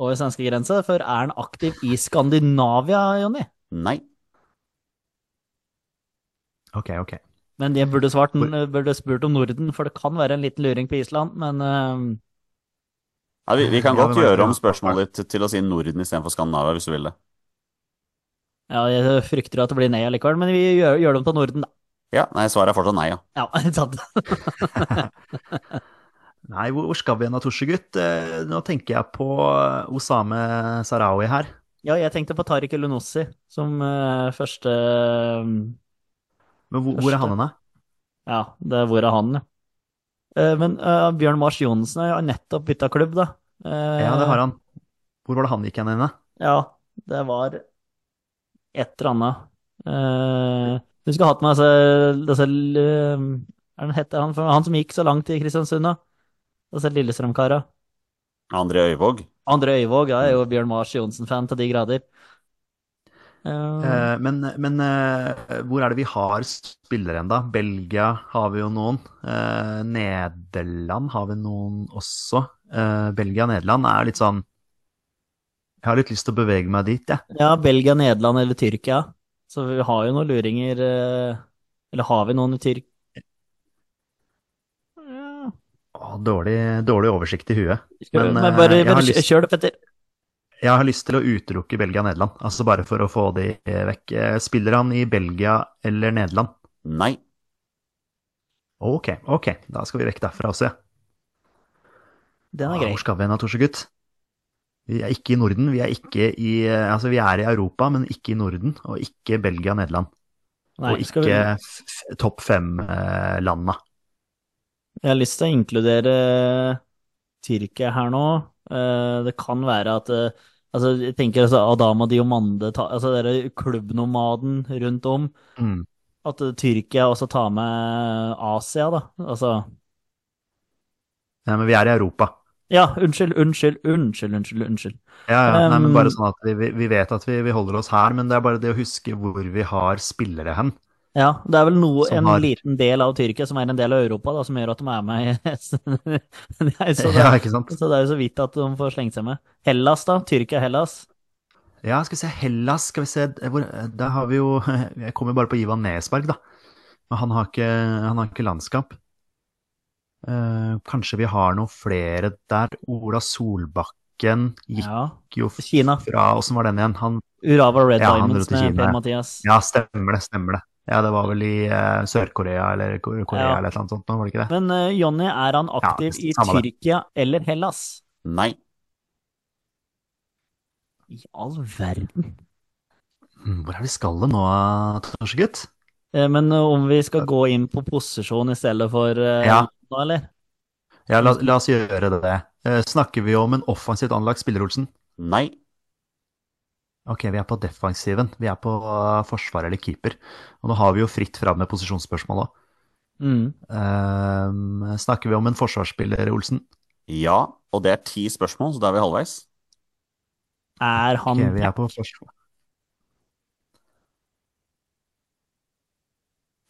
Speaker 3: Over svenskegrensa. For er han aktiv i Skandinavia, Jonny?
Speaker 1: Nei.
Speaker 2: Ok, ok.
Speaker 3: Men jeg burde, svart, burde spurt om Norden, for det kan være en liten luring på Island, men uh...
Speaker 1: Ja, vi, vi kan godt
Speaker 2: ja,
Speaker 1: gjøre om spørsmålet ditt til å si Norden istedenfor Skandinavia, hvis du vil det.
Speaker 3: Ja, jeg frykter at det blir nei allikevel. Men vi gjør, gjør dem til Norden, da.
Speaker 1: Ja, nei, svaret er fortsatt nei, ja.
Speaker 3: Ja, (laughs) sant. (laughs)
Speaker 2: Nei, hvor, skal vi hen da, Torsegutt? Eh, nå tenker jeg på eh, Osame Sarawi her.
Speaker 3: Ja, jeg tenkte på Tariq Elunossi som uh, første uh,
Speaker 2: Men hvor, hvor er han hen, da?
Speaker 3: Ja, det er hvor er han, ja. Uh, men Bjørn Mars Johnsen har nettopp bytta klubb, da. Eh,
Speaker 2: Ja, det har han. Hvor var det han gikk hen? da?
Speaker 3: Ja, det var et eller annet. Uh, du skulle hatt med altså, disse eh, er det han, han som gikk så langt i Kristiansund, da? Disse Lillestrøm-kara.
Speaker 1: André Øyvåg.
Speaker 3: André Øyvåg ja, er jo Bjørn Mars Johnsen-fan til de grader. Eh,
Speaker 2: Eh, men men uh, hvor er det vi har spillere ennå? Belgia har vi jo noen. Uh, Nederland har vi noen også. Eh, Belgia og Nederland er litt sånn Jeg har litt lyst til å bevege meg dit, jeg.
Speaker 3: ja, Belgia, Nederland eller Tyrkia. Så vi har jo noen luringer eh, Eller har vi noen i Tyrk... Ja,
Speaker 2: Å, dårlig, dårlig oversikt i huet. Men,
Speaker 3: men,
Speaker 2: eh,
Speaker 3: bare, bare
Speaker 2: lyst-
Speaker 3: kjør det, Petter.
Speaker 2: Jeg har lyst til å utelukke Belgia og Nederland, altså bare for å få de eh, vekk. Spiller han i Belgia eller Nederland?
Speaker 1: Nei.
Speaker 2: Ok, ok, da skal vi vekk derfra også, ja.
Speaker 3: Den er grei.
Speaker 2: Hvor skal vi hen Torsegutt? Vi er ikke i Norden, vi er ikke i eh, Altså, vi er i Europa, men ikke i Norden. Og ikke Belgia, Nederland.
Speaker 3: Nei,
Speaker 2: og ikke
Speaker 3: vi,
Speaker 2: topp fem-landa.
Speaker 3: jeg har lyst til å inkludere Tyrkia her nå. Eh, det kan være at eh, Altså, jeg tenker altså Adama Diomande, altså dere klubbnomaden rundt om.
Speaker 2: Mm.
Speaker 3: At eh, Tyrkia også tar med Asia, da. Altså
Speaker 2: Nei, men vi er i Europa.
Speaker 3: Ja, unnskyld, unnskyld, unnskyld, unnskyld. unnskyld.
Speaker 2: Ja, ja. Nei, men
Speaker 3: Um,
Speaker 2: bare sånn at vi, vi vet at vi, vi holder oss her, men det er bare det å huske hvor vi har spillere hen.
Speaker 3: Ja, det er vel noe, en
Speaker 2: har-
Speaker 3: liten del av Tyrkia som er en del av Europa, da, som gjør at de er med i (laughs) (laughs) så, det,
Speaker 2: Ja, ikke sant?
Speaker 3: så det er jo så vidt at de får slengt seg med. Hellas, da? Tyrkia-Hellas?
Speaker 2: Ja, skal vi se, Hellas, skal vi se hvor, Der har vi jo (laughs) Jeg kommer bare på Ivan Nesberg, da. Men han har ikke, han har ikke landskamp. Eh, kanskje vi har noen flere der. Ola Solbakken gikk
Speaker 3: Ja.
Speaker 2: jo
Speaker 3: Kina.
Speaker 2: fra Åssen var den igjen? Han
Speaker 3: Urava Red
Speaker 2: Ja, han
Speaker 3: Diamonds med Per-Mathias.
Speaker 2: Ja, stemmer det, stemmer det. Ja, det var vel i uh, Sør-Korea eller Korea
Speaker 3: Ja.
Speaker 2: eller et eller annet sånt, var det ikke det?
Speaker 3: Men uh, Jonny, er han aktiv i
Speaker 2: Tyrkia det.
Speaker 3: Eller Hellas?
Speaker 1: Nei.
Speaker 3: I all verden.
Speaker 2: Hmm, Hvor er vi skal det nå, Torsegutt?
Speaker 3: Eh, Men eh, om vi skal gå inn på posisjon i stedet for eh,
Speaker 2: Ja.
Speaker 3: nå, eller?
Speaker 2: Ja, la, la oss gjøre det. Eh, snakker vi om en offensivt anlagt spiller, Olsen?
Speaker 1: Nei.
Speaker 2: Ok, vi er på defensiven. Vi er på uh, forsvar eller keeper. Og nå har vi jo fritt fram med posisjonsspørsmål òg.
Speaker 3: Mm.
Speaker 2: snakker vi om en forsvarsspiller, Olsen?
Speaker 1: Ja, og det er ti spørsmål, så da er vi halvveis.
Speaker 3: Er han
Speaker 2: Ok, vi er på forsvar.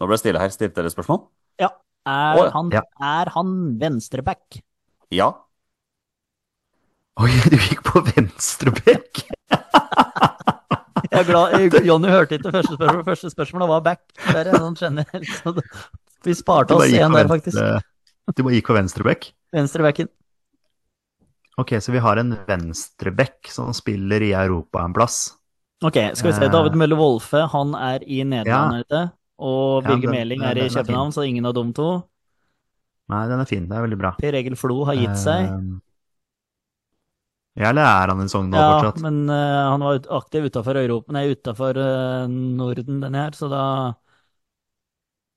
Speaker 1: Nå ble det stille her. Stilte dere spørsmål?
Speaker 3: Ja. Er,
Speaker 1: oh, ja.
Speaker 3: han,
Speaker 2: Ja.
Speaker 3: er han venstreback?
Speaker 1: Ja.
Speaker 2: Oi, du gikk på venstrebekk! (laughs)
Speaker 3: Jeg er glad, Jonny hørte ikke første spørsmål. Første spørsmål var back. Det er sånn generelt. (laughs) Så vi sparte oss
Speaker 2: bare gikk
Speaker 3: en
Speaker 2: på
Speaker 3: der, faktisk.
Speaker 2: Du bare gikk på venstrebekk?
Speaker 3: Venstrebacken.
Speaker 2: Ok, så vi har en venstrebekk som spiller i Europa en plass.
Speaker 3: Ok, skal vi se.
Speaker 2: Eh.
Speaker 3: David Mølle Wolfe, han er i Nederland
Speaker 2: Ja.
Speaker 3: Og
Speaker 2: Ja,
Speaker 3: Birger
Speaker 2: den-
Speaker 3: Meling er i
Speaker 2: er.
Speaker 3: København, så ingen av dem to.
Speaker 2: Nei, den er fin. Det er veldig bra.
Speaker 3: Per Egil Flo har gitt seg.
Speaker 2: Eh, Ja, eller er han en Sogndal
Speaker 3: Ja,
Speaker 2: fortsatt?
Speaker 3: Ja, men uh, han var aktiv utafor Europa, nei, utafor uh, Norden, denne her, så da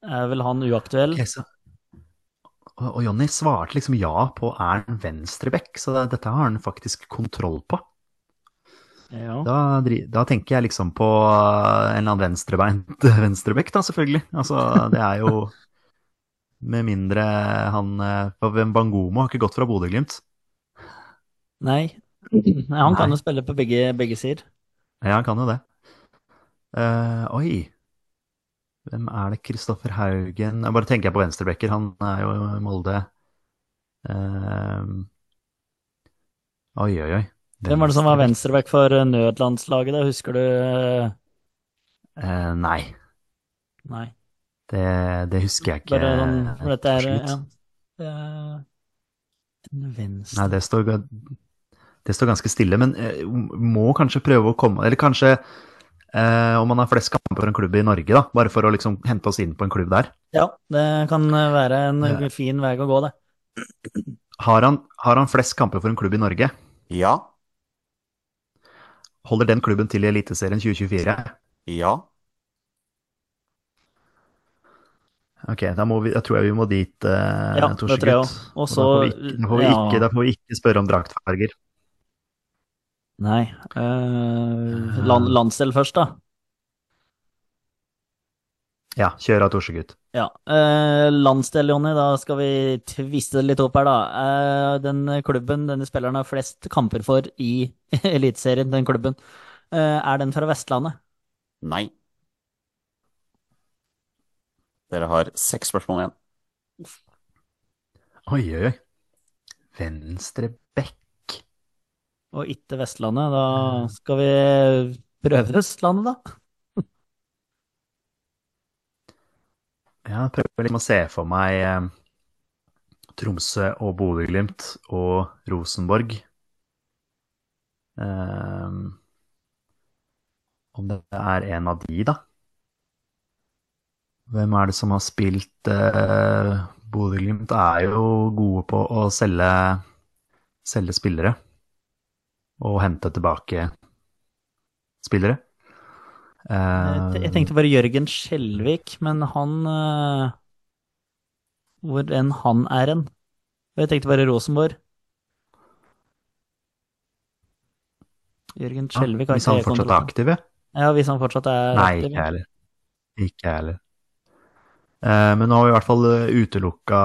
Speaker 3: er vel han uaktuell.
Speaker 2: Okay, så... Og og Jonny svarte liksom ja på er han venstrebekk, så det, dette har han faktisk kontroll på.
Speaker 3: Ja.
Speaker 2: Da, da tenker jeg liksom på uh, en eller annen venstrebeint (laughs) venstrebekk, da, selvfølgelig. Altså, det er jo Med mindre han uh, Bangomo har ikke gått fra Bodø-Glimt.
Speaker 3: Nei. nei, han kan
Speaker 2: Nei.
Speaker 3: jo spille på begge, begge sider.
Speaker 2: Ja, han kan jo det. Uh, oi. Hvem er det? Kristoffer Haugen Jeg bare tenker på venstrebekker. Han er jo i Molde. Uh, oi, oi, oi.
Speaker 3: Hvem var det som var venstreback for eh, nødlandslaget, da? Husker du? eh,
Speaker 2: Eh, nei,
Speaker 3: Nei.
Speaker 2: det, det husker jeg ikke.
Speaker 3: Bare sånn, for dette er ja. Det er En venstre
Speaker 2: Nei, det står, det står ganske stille, men eh, må kanskje prøve å komme Eller kanskje eh, om man har flest kamper for en klubb i Norge, da. Bare for å liksom hente oss inn på en klubb der.
Speaker 3: Ja, det kan være en fin vei å gå, det.
Speaker 2: Har han, har han flest kamper for en klubb i Norge?
Speaker 1: Ja.
Speaker 2: Holder den klubben til i Eliteserien 2024?
Speaker 1: Ja.
Speaker 2: Ok, da, må vi, da tror jeg vi må dit, eh,
Speaker 3: Ja, det
Speaker 2: Torsegutt.
Speaker 3: tror jeg òg. Og
Speaker 2: da får vi, ikke, da, får
Speaker 3: ja.
Speaker 2: ikke, da får vi ikke spørre om draktfarger.
Speaker 3: Nei. eh, land, landsdel først, da.
Speaker 2: Ja, kjør av, Torsegutt.
Speaker 3: Ja. eh, landsdel, Jonny, da skal vi tviste det litt opp her, da. Eh, den klubben denne spilleren har flest kamper for i (laughs) Eliteserien, den klubben, eh, er den fra Vestlandet?
Speaker 1: Nei. Dere har seks spørsmål igjen.
Speaker 2: Oi, oi, oi. Venstre bekk.
Speaker 3: Og ikke Vestlandet. Da skal vi prøve Østlandet, da.
Speaker 2: Ja, jeg prøver liksom å se for meg eh, Tromsø og Bodø-Glimt og Rosenborg. Eh, om det er en av de, da? Hvem er det som har spilt eh, Bodø-Glimt er jo gode på å selge, selge spillere. Og hente tilbake spillere.
Speaker 3: Jeg tenkte bare Jørgen Skjelvik, men han eh, Hvor enn han er hen. Jeg tenkte bare Rosenborg. Jørgen
Speaker 2: Ja,
Speaker 3: Skjelvik har
Speaker 2: hvis
Speaker 3: ikke
Speaker 2: han fortsatt er aktiv, ja.
Speaker 3: Ja, hvis han fortsatt er
Speaker 2: Nei,
Speaker 3: aktiv.
Speaker 2: ikke jeg heller. Ikke heller. Eh, men nå har vi i hvert fall utelukka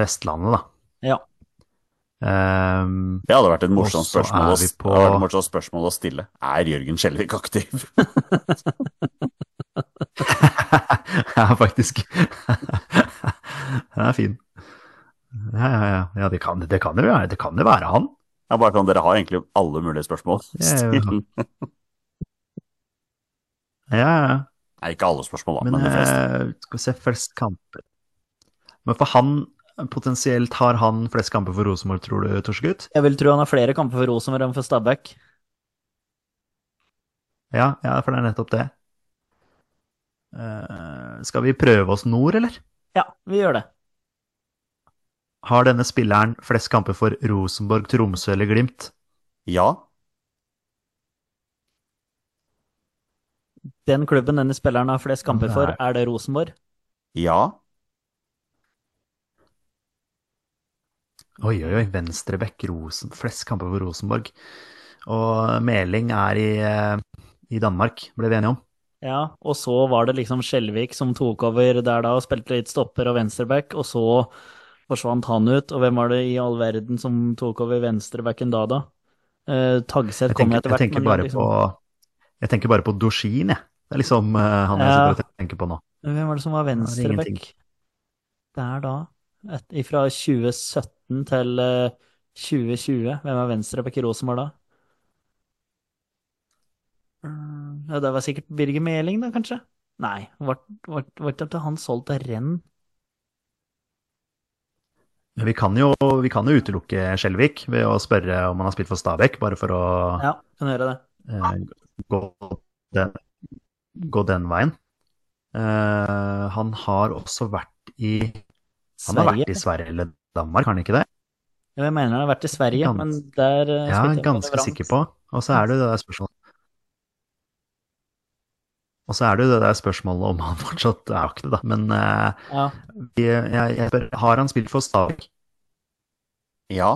Speaker 2: Vestlandet, da.
Speaker 3: Ja.
Speaker 2: Ehm,
Speaker 1: Det hadde vært et morsomt spørsmål, det
Speaker 2: på-
Speaker 1: morsomt spørsmål å stille. Er Jørgen Skjelvik aktiv? (laughs)
Speaker 2: ja, faktisk. Den er fin. Ja, ja, ja. ja det, kan, det, kan være, det kan det være han.
Speaker 1: Ja, bare sånn, Dere har egentlig alle mulige spørsmål.
Speaker 2: Ja, ja. (laughs) Ja, ja.
Speaker 1: Nei, ikke alle spørsmål, da,
Speaker 2: Men
Speaker 1: men de fleste.
Speaker 2: eh, skal vi se først kamper Men for han, potensielt har han flest kamper for Rosenborg, tror du, Torsegutt?
Speaker 3: Jeg vil tro han har flere kamper for Rosenborg enn for Stabæk.
Speaker 2: Ja, ja, for det er nettopp det. Uh, skal vi prøve oss nord, eller?
Speaker 3: Ja, vi gjør det.
Speaker 2: Har denne spilleren flest kamper for Rosenborg, Tromsø eller Glimt?
Speaker 1: Ja.
Speaker 3: Den klubben denne spilleren har flest kamper for,
Speaker 2: er-
Speaker 3: er det Rosenborg?
Speaker 1: Ja.
Speaker 2: Oi, oi, oi. Venstrebekk, Rosen, flest kamper for Rosenborg. Og Meling er i, eh, i Danmark, ble vi enige om.
Speaker 3: Ja, og så var det liksom Skjelvik som tok over der da og spilte litt stopper og venstreback, og så forsvant han ut. Og hvem var det i all verden som tok over venstrebacken da, da? Eh, Tagseth kom
Speaker 2: etter
Speaker 3: etter
Speaker 2: jeg
Speaker 3: hvert,
Speaker 2: tenker bare
Speaker 3: liksom,
Speaker 2: på Jeg tenker bare på Doshin, jeg. Det er liksom uh, han jeg
Speaker 3: Ja.
Speaker 2: sitter tenker på nå.
Speaker 3: Hvem var det som var venstreback der da? Et, fra 2017 til eh, 2020. Hvem er venstreback i Rosenborg da? Mm, Ja, det var sikkert Birger Meling, da, kanskje? Nei, var det at han solgt til Renn?
Speaker 2: Vi kan jo, vi kan jo utelukke Skjelvik ved å spørre om han har spilt for Stabæk, bare for å
Speaker 3: Ja, kan gjøre det.
Speaker 2: eh, gå, den, gå den veien. Eh, han har også vært i Han har vært i Sverige eller Danmark, har han ikke det?
Speaker 3: Jeg mener han har vært i Sverige,
Speaker 2: Gans-
Speaker 3: men der uh,
Speaker 2: Ja, ganske sikker på. Og så er det jo det der spørsmålet Og så er det jo det der spørsmålet om han (laughs) fortsatt er aktiv, da. Men uh,
Speaker 3: Ja,
Speaker 2: vi- jeg, jeg spør, har han spilt for Stabæk?
Speaker 1: Ja.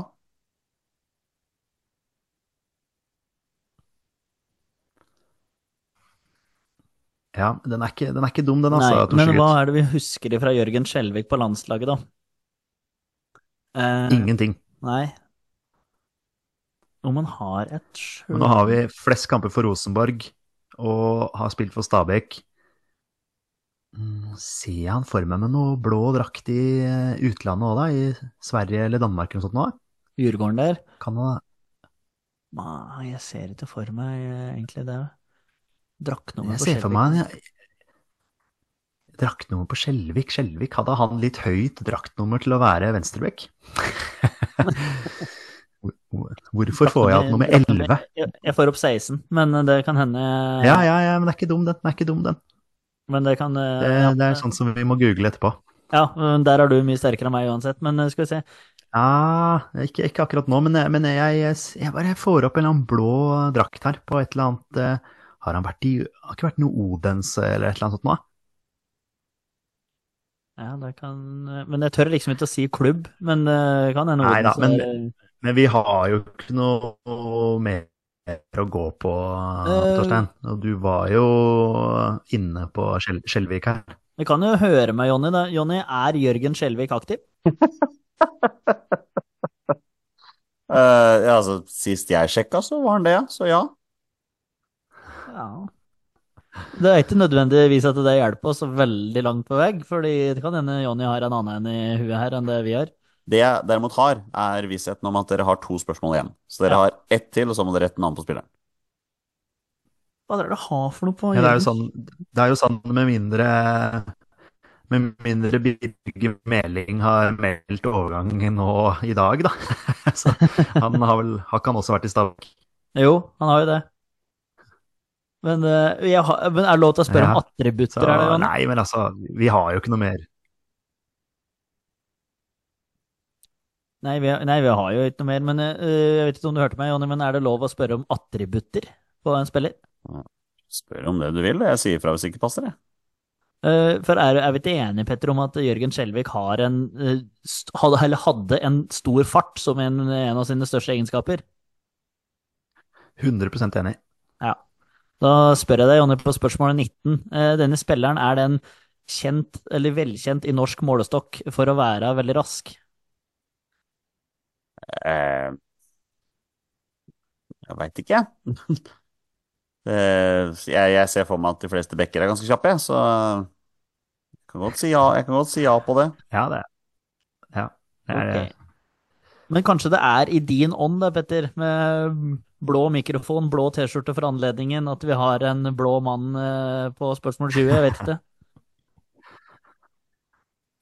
Speaker 2: Ja, den er ikke, den er ikke dum, den,
Speaker 3: Nei,
Speaker 2: altså.
Speaker 3: men hva er det vi husker fra Jørgen Skjelvik på landslaget, da? Eh,
Speaker 2: Ingenting.
Speaker 3: Nei. Om han har et
Speaker 2: sjøl nå har vi flest kamper for Rosenborg og har spilt for Stabæk. Mm, Ser jeg han for meg med noe blå drakt i eh, utlandet òg, da? I Sverige eller Danmark eller noe sånt nå?
Speaker 3: Djurgården der?
Speaker 2: Kan han
Speaker 3: Nei, jeg ser ikke for meg eh, egentlig det. Draktnummer
Speaker 2: Jeg ser for meg jeg- draktnummer på Skjelvik. Skjelvik hadde han litt høyt draktnummer til å være venstreback. (laughs) Hvorfor får jeg hatt nummer 11?
Speaker 3: Jeg, får opp 16, men det kan hende
Speaker 2: Ja, ja, ja, men det er ikke dum, den. Det er ikke dum, den.
Speaker 3: Men det kan ja.
Speaker 2: Det, det er sånn som vi må google etterpå.
Speaker 3: Ja, der er du mye sterkere enn meg uansett, men eh, skal vi se.
Speaker 2: Ja, ikke, ikke akkurat nå, men, men jeg, jeg, jeg bare får opp en eller annen blå drakt her på et eller annet eh, Har han vært i Har ikke vært noe Odense eller et eller annet sånt nå?
Speaker 3: Ja, det kan eh, Men jeg tør liksom ikke å si klubb, men det kan hende
Speaker 2: Nei da, men-
Speaker 3: er-
Speaker 2: Men vi har jo ikke noe mer å gå på,
Speaker 3: Eh.
Speaker 2: Torstein. Og du var jo inne på Skjel- Skjelvik her.
Speaker 3: Vi kan jo høre med Jonny. Jonny, er Jørgen Skjelvik aktiv?
Speaker 1: uh, (laughs) ja, altså, sist jeg sjekka, så var han det. Så ja.
Speaker 3: Ja. Det er ikke nødvendigvis at det hjelper oss veldig langt på vei, fordi det kan hende Jonny har en annen en i huet her enn det vi har.
Speaker 1: Det jeg derimot har, er vissheten om at dere har to spørsmål igjen. Så dere
Speaker 3: Ja.
Speaker 1: har ett til, og så må dere rette navn på spilleren.
Speaker 3: Hva er det du har for noe på
Speaker 2: Ja, det er jo sånn, det er jo sånn med mindre med mindre Birger Meling har meldt overgang nå i dag, da. (laughs) Så han har vel Har ikke han også vært i Stabæk?
Speaker 3: Jo, han har jo det. Men, eh, jeg har, men er det lov til å spørre
Speaker 2: Ja.
Speaker 3: om attributter,
Speaker 2: Så,
Speaker 3: er det,
Speaker 2: nei, men altså, vi har jo ikke noe mer.
Speaker 3: Nei vi, nei, vi har jo ikke noe mer, men uh, jeg vet ikke om du hørte meg, Jonny, men er det lov å spørre om attributter på en spiller?
Speaker 1: Spør om det du vil, jeg sier fra hvis det ikke passer, jeg.
Speaker 3: Uh, For er, er vi ikke enige, Petter, om at Jørgen Skjelvik har en, st- hadde, eller hadde en stor fart som en, en av sine største egenskaper?
Speaker 2: 100 enig.
Speaker 3: Ja. Da spør jeg deg, Jonny, på spørsmål 19. Eh, Denne spilleren, er den kjent eller velkjent i norsk målestokk for å være veldig rask?
Speaker 1: Eh, jeg veit ikke, jeg. Eh, jeg. Jeg ser for meg at de fleste bekker er ganske kjappe, så jeg kan godt si ja, jeg kan godt si ja på det.
Speaker 2: Ja, det Ja. Det er,
Speaker 3: Ok. Men kanskje det er i din ånd, da, Petter, med blå mikrofon, blå T-skjorte for anledningen, at vi har en blå mann eh, på spørsmål 20, jeg vet ikke. (laughs)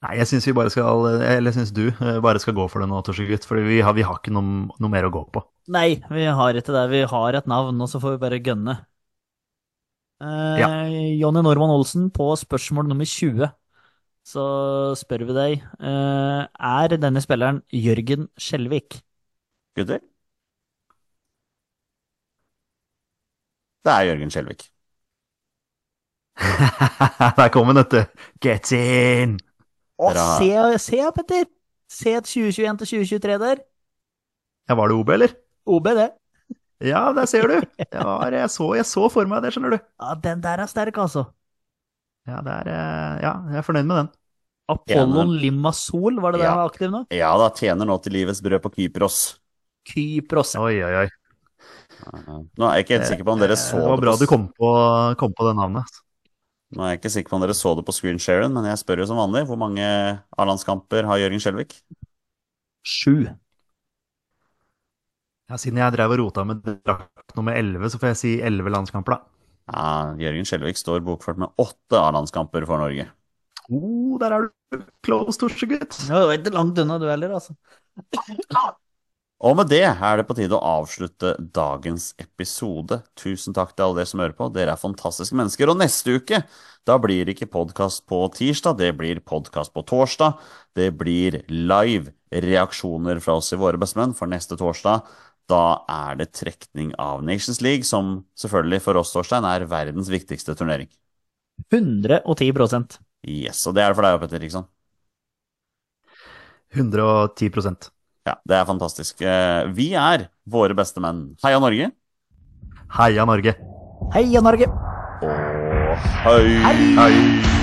Speaker 2: Nei, jeg syns vi bare skal Eller jeg syns du eh, bare skal gå for det nå, Torsegutt. For vi har, vi har ikke noe, noe mer å gå på.
Speaker 3: Nei, vi har ikke det. Vi har et navn, og så får vi bare gønne. Eh,
Speaker 2: Ja.
Speaker 3: Jonny Normann Olsen, på spørsmål nummer 20, så spør vi deg eh, Er denne spilleren Jørgen Skjelvik?
Speaker 1: Gutter? Det er Jørgen Skjelvik. (laughs)
Speaker 2: Der kom han, vet du. Get in!
Speaker 3: Å,
Speaker 1: Dere har-
Speaker 3: se, se, Petter! Se et 2021 til 2023 der.
Speaker 2: Ja, var det OB, eller?
Speaker 3: OB, det.
Speaker 2: Ja, der ser du. Det var, jeg, så, jeg så for meg det, skjønner du.
Speaker 3: Ja, den der er sterk, altså.
Speaker 2: Ja, det er, eh, ja, jeg er fornøyd med den.
Speaker 3: Apollon Limassol, var det der
Speaker 1: Ja.
Speaker 3: han var aktiv nå?
Speaker 1: Ja da, tjener nå til livets brød på Kypros.
Speaker 3: Kypros.
Speaker 2: Oi, oi, oi.
Speaker 1: Nå er jeg ikke helt sikker på om dere så
Speaker 2: det var bra
Speaker 1: på,
Speaker 2: du kom på, kom på det navnet.
Speaker 1: Nå er jeg ikke sikker på om dere så det på screensharen, men jeg spør jo som vanlig. Hvor mange A-landskamper har Jørgen Skjelvik?
Speaker 3: Sju.
Speaker 2: Ja, siden jeg drev og rota med drakt nummer 11, så får jeg si 11 landskamper, da.
Speaker 1: Ja, Jørgen Skjelvik står bokført med åtte A-landskamper for Norge.
Speaker 2: Oh, der er du close, Torsegutt.
Speaker 3: Det var ikke langt unna du heller, altså.
Speaker 1: Og med det er det på tide å avslutte dagens episode. Tusen takk til alle dere som hører på. Dere er fantastiske mennesker. Og neste uke, da blir det ikke podkast på tirsdag, det blir podkast på torsdag. Det blir live reaksjoner fra oss i Våre bestemenn, for neste torsdag da er det trekning av Nations League, som selvfølgelig for oss, Torstein, er verdens viktigste turnering.
Speaker 3: 110%
Speaker 1: Yes, og det er det for deg, Petter, ikke sant?
Speaker 2: 110
Speaker 1: Ja, det er fantastisk. Eh, Vi er våre beste menn. Heia Norge!
Speaker 2: Heia Norge.
Speaker 3: Heia Norge!
Speaker 1: Og hei!
Speaker 2: Hei.